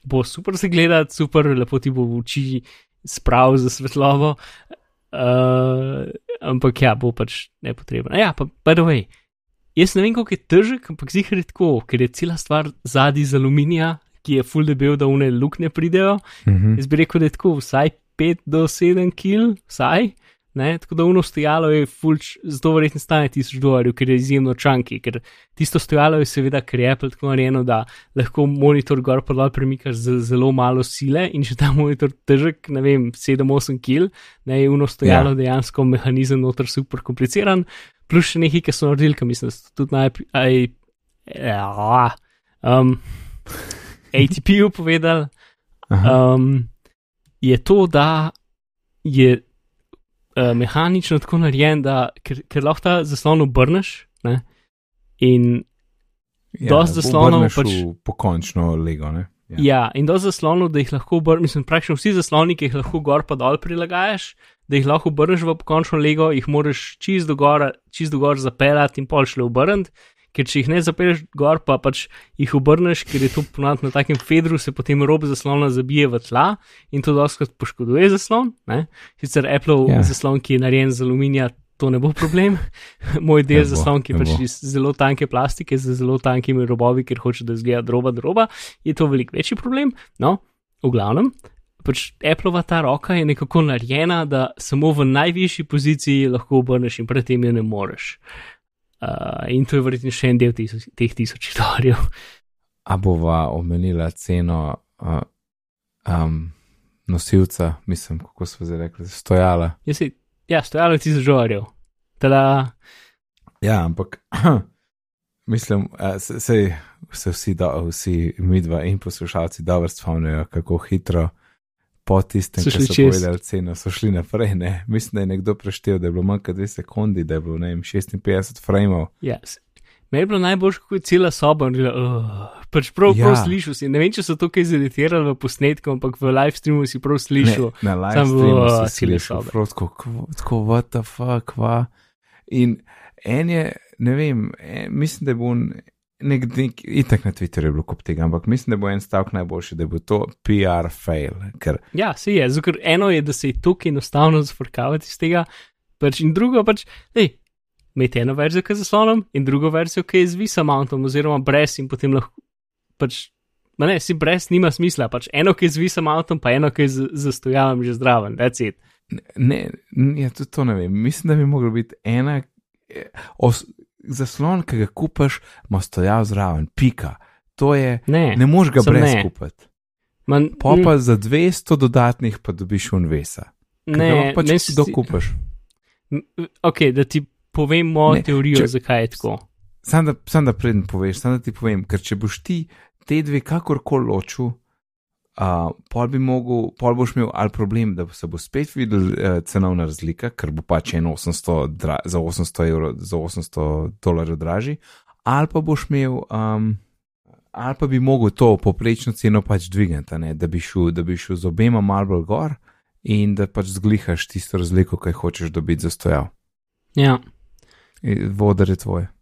Bo super se gledati, super, lepo ti bo v oči sprav za svetlovo. Uh, ampak ja, bo pač nepotrebno. Ja, pa, by the way, jaz ne vem, kako je težek, ampak zihar je tako, ker je cela stvar zadnji iz aluminija, ki je full debel, da une lukne pridejo. Mm -hmm. Jaz bi rekel, da je tako vsaj 5 do 7 kg, vsaj. Ne, tako da uno stojalo je fulč, zelo verjetno stane 1000 dolarjev, ker je izjemno čanki, ker tisto stojalo je seveda krepel tako narejeno, da lahko monitor gor pa dol premikaš z zelo malo sile in če ta monitor težek, ne vem, 7-8 kg, ne je uno stojalo ja. dejansko mehanizem noter super kompliciran, plus še nekaj, ki so naredili, ki mislim, da so tudi naj, aj, ja, um, ATP-ju povedali, um, je to, da je uh, mehanično tako narejen, da ker, ker lahko ta zaslon obrneš. Ne? In ja, dosti zaslonov pač. Pokončno lego. Ne? Ja. ja, in dosti zaslonov, da jih lahko obrneš, mislim, praktično vsi zasloni, ki jih lahko gor pa dol prilagajaš, da jih lahko obrneš v pokončno lego, jih moraš čist do gora, čist do gora zapeljati in pol šle obrniti ker če jih ne zapelješ gor, pa pač jih obrneš, ker je to ponad na takem fedru, se potem rob zaslona zabije v tla in to doskrat poškoduje zaslon. Ne? Sicer Apple yeah. Ja. zaslon, ki je narejen z aluminija, to ne bo problem. Moj del zaslon, ki je pač iz zelo tanke plastike, z zelo tankimi robovi, ker hoče, da zgleda droba droba, je to veliko večji problem. No, v glavnem. Pač Appleova ta roka je nekako narejena, da samo v najvišji poziciji lahko obrneš in predtem jo ne moreš. Uh, in to je verjetno še en del tisoč, teh tisoč dolarjev. A bova omenila ceno uh, um, nosilca, mislim, kako smo zdaj rekli, stojala. Ja, si, ja stojalo je tisoč dolarjev. Tada. Ja, ampak mislim, uh, se, se, se vsi, do, vsi midva in poslušalci dobro spomnijo, kako hitro po tistem, ko so čez. povedali ceno, so šli naprej. Ne? Mislim, da je nekdo preštel, da je bilo manj kot 2 sekundi, da je bilo vem, 56 frameov. Yes. Me je bilo najbolj, kako je cela soba. Uh, pač prav, ja. prav slišal si. Ne vem, če so to kaj zeditirali v posnetku, ampak v live streamu si prav slišal. Ne, na live streamu uh, si slišal. Tako, tako, what the fuck, va. In en je, ne vem, en, mislim, da bo nek, nek, itak na Twitterju je bilo kup tega, ampak mislim, da bo en stavek najboljši, da bo to PR fail. Ker... Ja, se je, zato eno je, da se je tukaj enostavno zafrkavati iz tega, pač in drugo pač, hej, imeti eno verzijo, ki je z zaslonom, in drugo verzijo, ki je z visamountom, oziroma brez in potem lahko pač. Ma ne, si brez nima smisla, pač eno, ki je z visam avtom, pa eno, ki je z zastojavom že zdraven, that's it. Ne, ne, ja, tudi to ne vem. Mislim, da bi moglo biti ena, eh, os, zaslon, ki ga kupaš, ima stojav zraven, pika. To je, ne, ne moš ga brez kupiti. Pa pa za 200 dodatnih pa dobiš unvesa. Ne, pač ne si dokupaš. Ok, da ti povem mojo ne, teorijo, če, zakaj je tako. Sam da, sam da predn poveš, sam da ti povem, ker če boš ti te dve kakorkoli ločil, uh, pol bi mogel, pol boš imel ali problem, da se bo spet videl uh, cenovna razlika, ker bo pač 800 dra, za 800 evrov, za 800 dolarjev dražji, ali pa boš imel, um, ali pa bi mogel to poprečno ceno pač dvigati, da bi šel, da bi šel z obema malo bolj gor in da pač zglihaš tisto razliko, kaj hočeš dobiti za stojav. Ja. Vodar je tvoje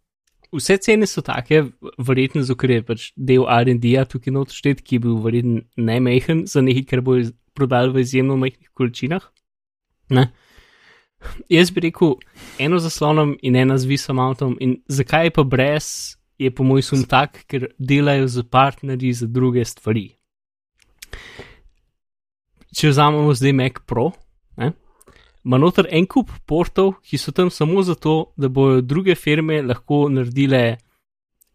vse cene so take, verjetno zato, ker je pač del RD-ja tukaj noter štet, ki je bil verjetno najmehen za nekaj, kar bo prodal v izjemno majhnih količinah. Ne? Jaz bi rekel, eno zaslonom in ena z visom avtom, in zakaj pa brez, je po mojem sum tak, ker delajo z partnerji za druge stvari. Če vzamemo zdaj Mac Pro, ne? Ima noter en kup portov, ki so tam samo zato, da bojo druge firme lahko naredile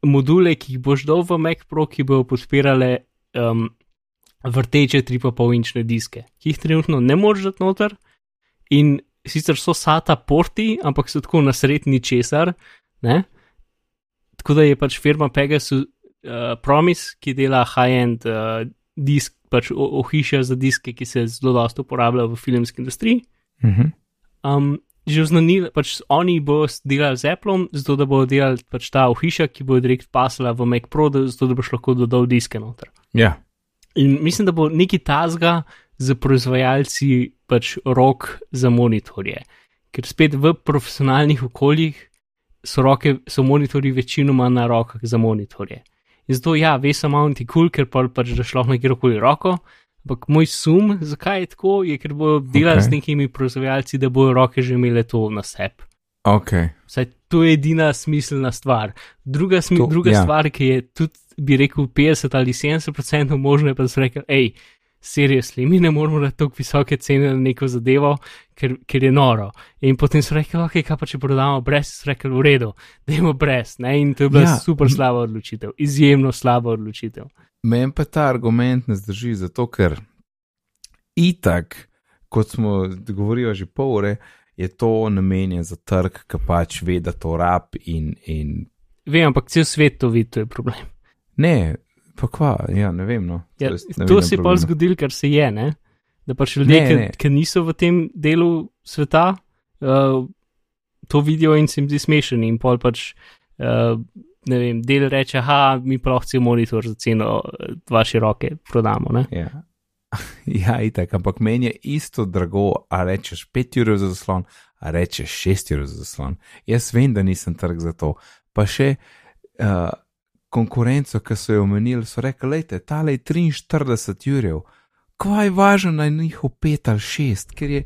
module, ki jih boš dal v Mac Pro, ki bojo podpirale um, vrteče 3,5-inčne diske, ki jih trenutno ne moreš dati noter. In sicer so SATA porti, ampak so tako nasredni česar. Ne? Tako da je pač firma Pegasus uh, Promise, ki dela high-end uh, disk, pač ohišja za diske, ki se zelo dosto uporabljajo v filmski industriji. Mhm. Um, že oznanili, pač oni bodo delali z Apple, zato da bodo delali pač ta ohišja, ki bo direkt pasala v Mac Pro, zato da boš lahko dodal diske noter. Ja. In mislim, da bo neki tazga za proizvajalci pač rok za monitorje. Ker spet v profesionalnih okoljih so, roke, so monitorji večinoma na rokah za monitorje. In zato ja, veš, samo ti kul, cool, ker pa pač da šlo na kjerkoli roko, Ampak moj sum, zakaj je tako, je, ker bodo delali okay. z nekimi proizvajalci, da bodo roke že imele to na sebi. Okay. Vsaj to je edina smiselna stvar. Druga, smi to, druga ja. stvar, ki je tudi, bi rekel, 50 ali 70% možno, je pa da so rekli, hej, seriously, mi ne moramo dati tako visoke cene na neko zadevo, ker, ker je noro. In potem so rekli, ok, kaj pa če prodamo brez, so rekli, v redu, da imamo brez. Ne? In to je bila ja. super slaba odločitev, izjemno slaba odločitev. Meni pa ta argument ne zdrži, zato ker itak, kot smo govorili že pol ure, je to namenjen za trg, ki pač ve, da to rab in. in... Vem, ampak cel svet to vidi, to je problem. Ne, pa kva, ja, ne vem. No. Ja, to se je pa zgodil, kar se je, ne? da pač ljudje, ki niso v tem delu sveta, uh, to vidijo in se jim zdi smešen in pol pač. Uh, ne vem, del reče, ah, mi pa lahko cel monitor za ceno dva široke prodamo. Ja, ja itek, ampak meni je isto drago, a rečeš 5 ur za zaslon, a rečeš 6 ur za zaslon. Jaz vem, da nisem trg za to. Pa še uh, konkurenco, ki so jo omenili, so rekli, lejte, tale je 43 ur. Kaj je važno na njihov 5 ali 6, ker je.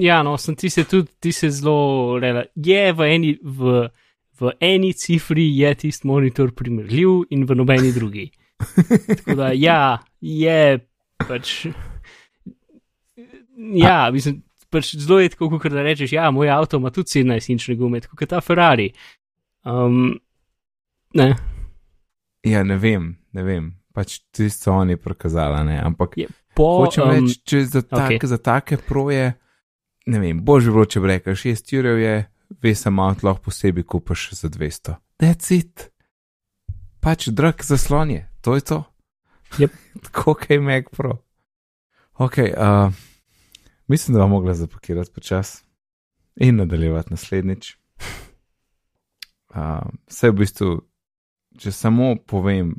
Ja, no, sem ti se tudi, ti se zelo, rela, je v eni. V, v eni cifri je tisti monitor primerljiv in v nobeni drugi. Tako da, ja, je pač. Ja, mislim, pač zelo je tako, kot da rečeš, ja, moj avto ima tudi 17-inčne gume, kot ta Ferrari. Um, ne. Ja, ne vem, ne vem. Pač tisto so oni prikazali, ne. Ampak Je po, hočem um, reči, če za, tak, okej. za take proje, ne vem, božje bilo, če bi rekel, 6 jurjev je, veš, avto lahko posebej kupaš za 200. That's it. Pač drag zaslon je, to je to. Yep. Tako kaj Mac Pro. Ok, uh, mislim, da bomo mogli zapakirati počas in nadaljevati naslednjič. Uh, vse v bistvu, če samo povem,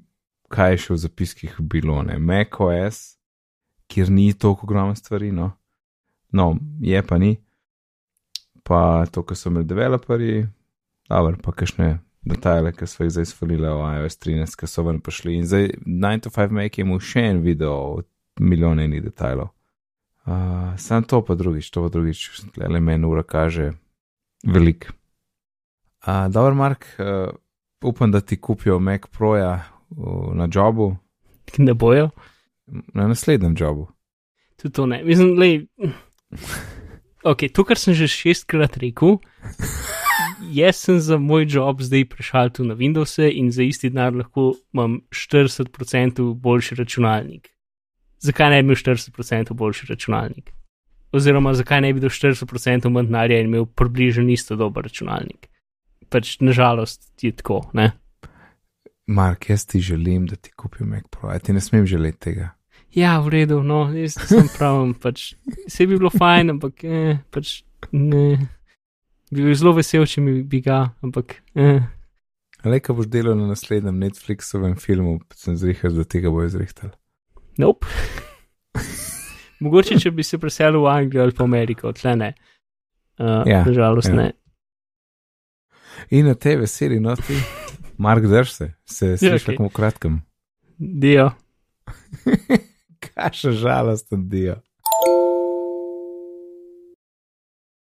kaj je še v zapiskih bilo, ne, macOS, kjer ni toliko ogromno stvari, no, no, je pa ni, pa to, kar so imeli developerji, dobro, pa kakšne detajle, ki so jih zdaj svalili v iOS 13, ki so ven prišli in zdaj 9 to 5 Mac je imel še en video od milijona enih detajlov. Uh, sam to pa drugič, to pa drugič, le meni ura kaže velik. Uh, Dobro, Mark, uh, upam, da ti kupijo Mac Proja na jobu, ne bojo. na naslednjem jobu. Tudi to ne. Mislim, lej, ok, to, kar sem že šestkrat rekel, jaz sem za moj job zdaj prešal tu na Windows in za isti denar lahko imam 40% boljši računalnik. Zakaj ne bi imel 40% boljši računalnik? Oziroma, zakaj ne bi do 40% manj denarja imel približno isto dober računalnik? Pač nažalost je tako, ne? Mark, jaz ti želim, da ti kupijo Mac Pro, a ti ne smem želeti tega. Ja, v redu, no, jaz sem pravim, pač vse bi bilo fajn, ampak eh, pač ne. Bi bil zelo vesel, če mi bi ga, ampak eh. Le, ko boš delal na naslednjem Netflixovem filmu, sem zrihal, da tega bo izrihtal. Nope. Mogoče, če bi se preselil v Anglijo ali pa Ameriko, tle ne. Uh, Ja, nažalost ja. ne. In na te veseli noti, Mark, drž se, se slišiš okej. okay. v kratkem. Dio. Kaša žalosten dio.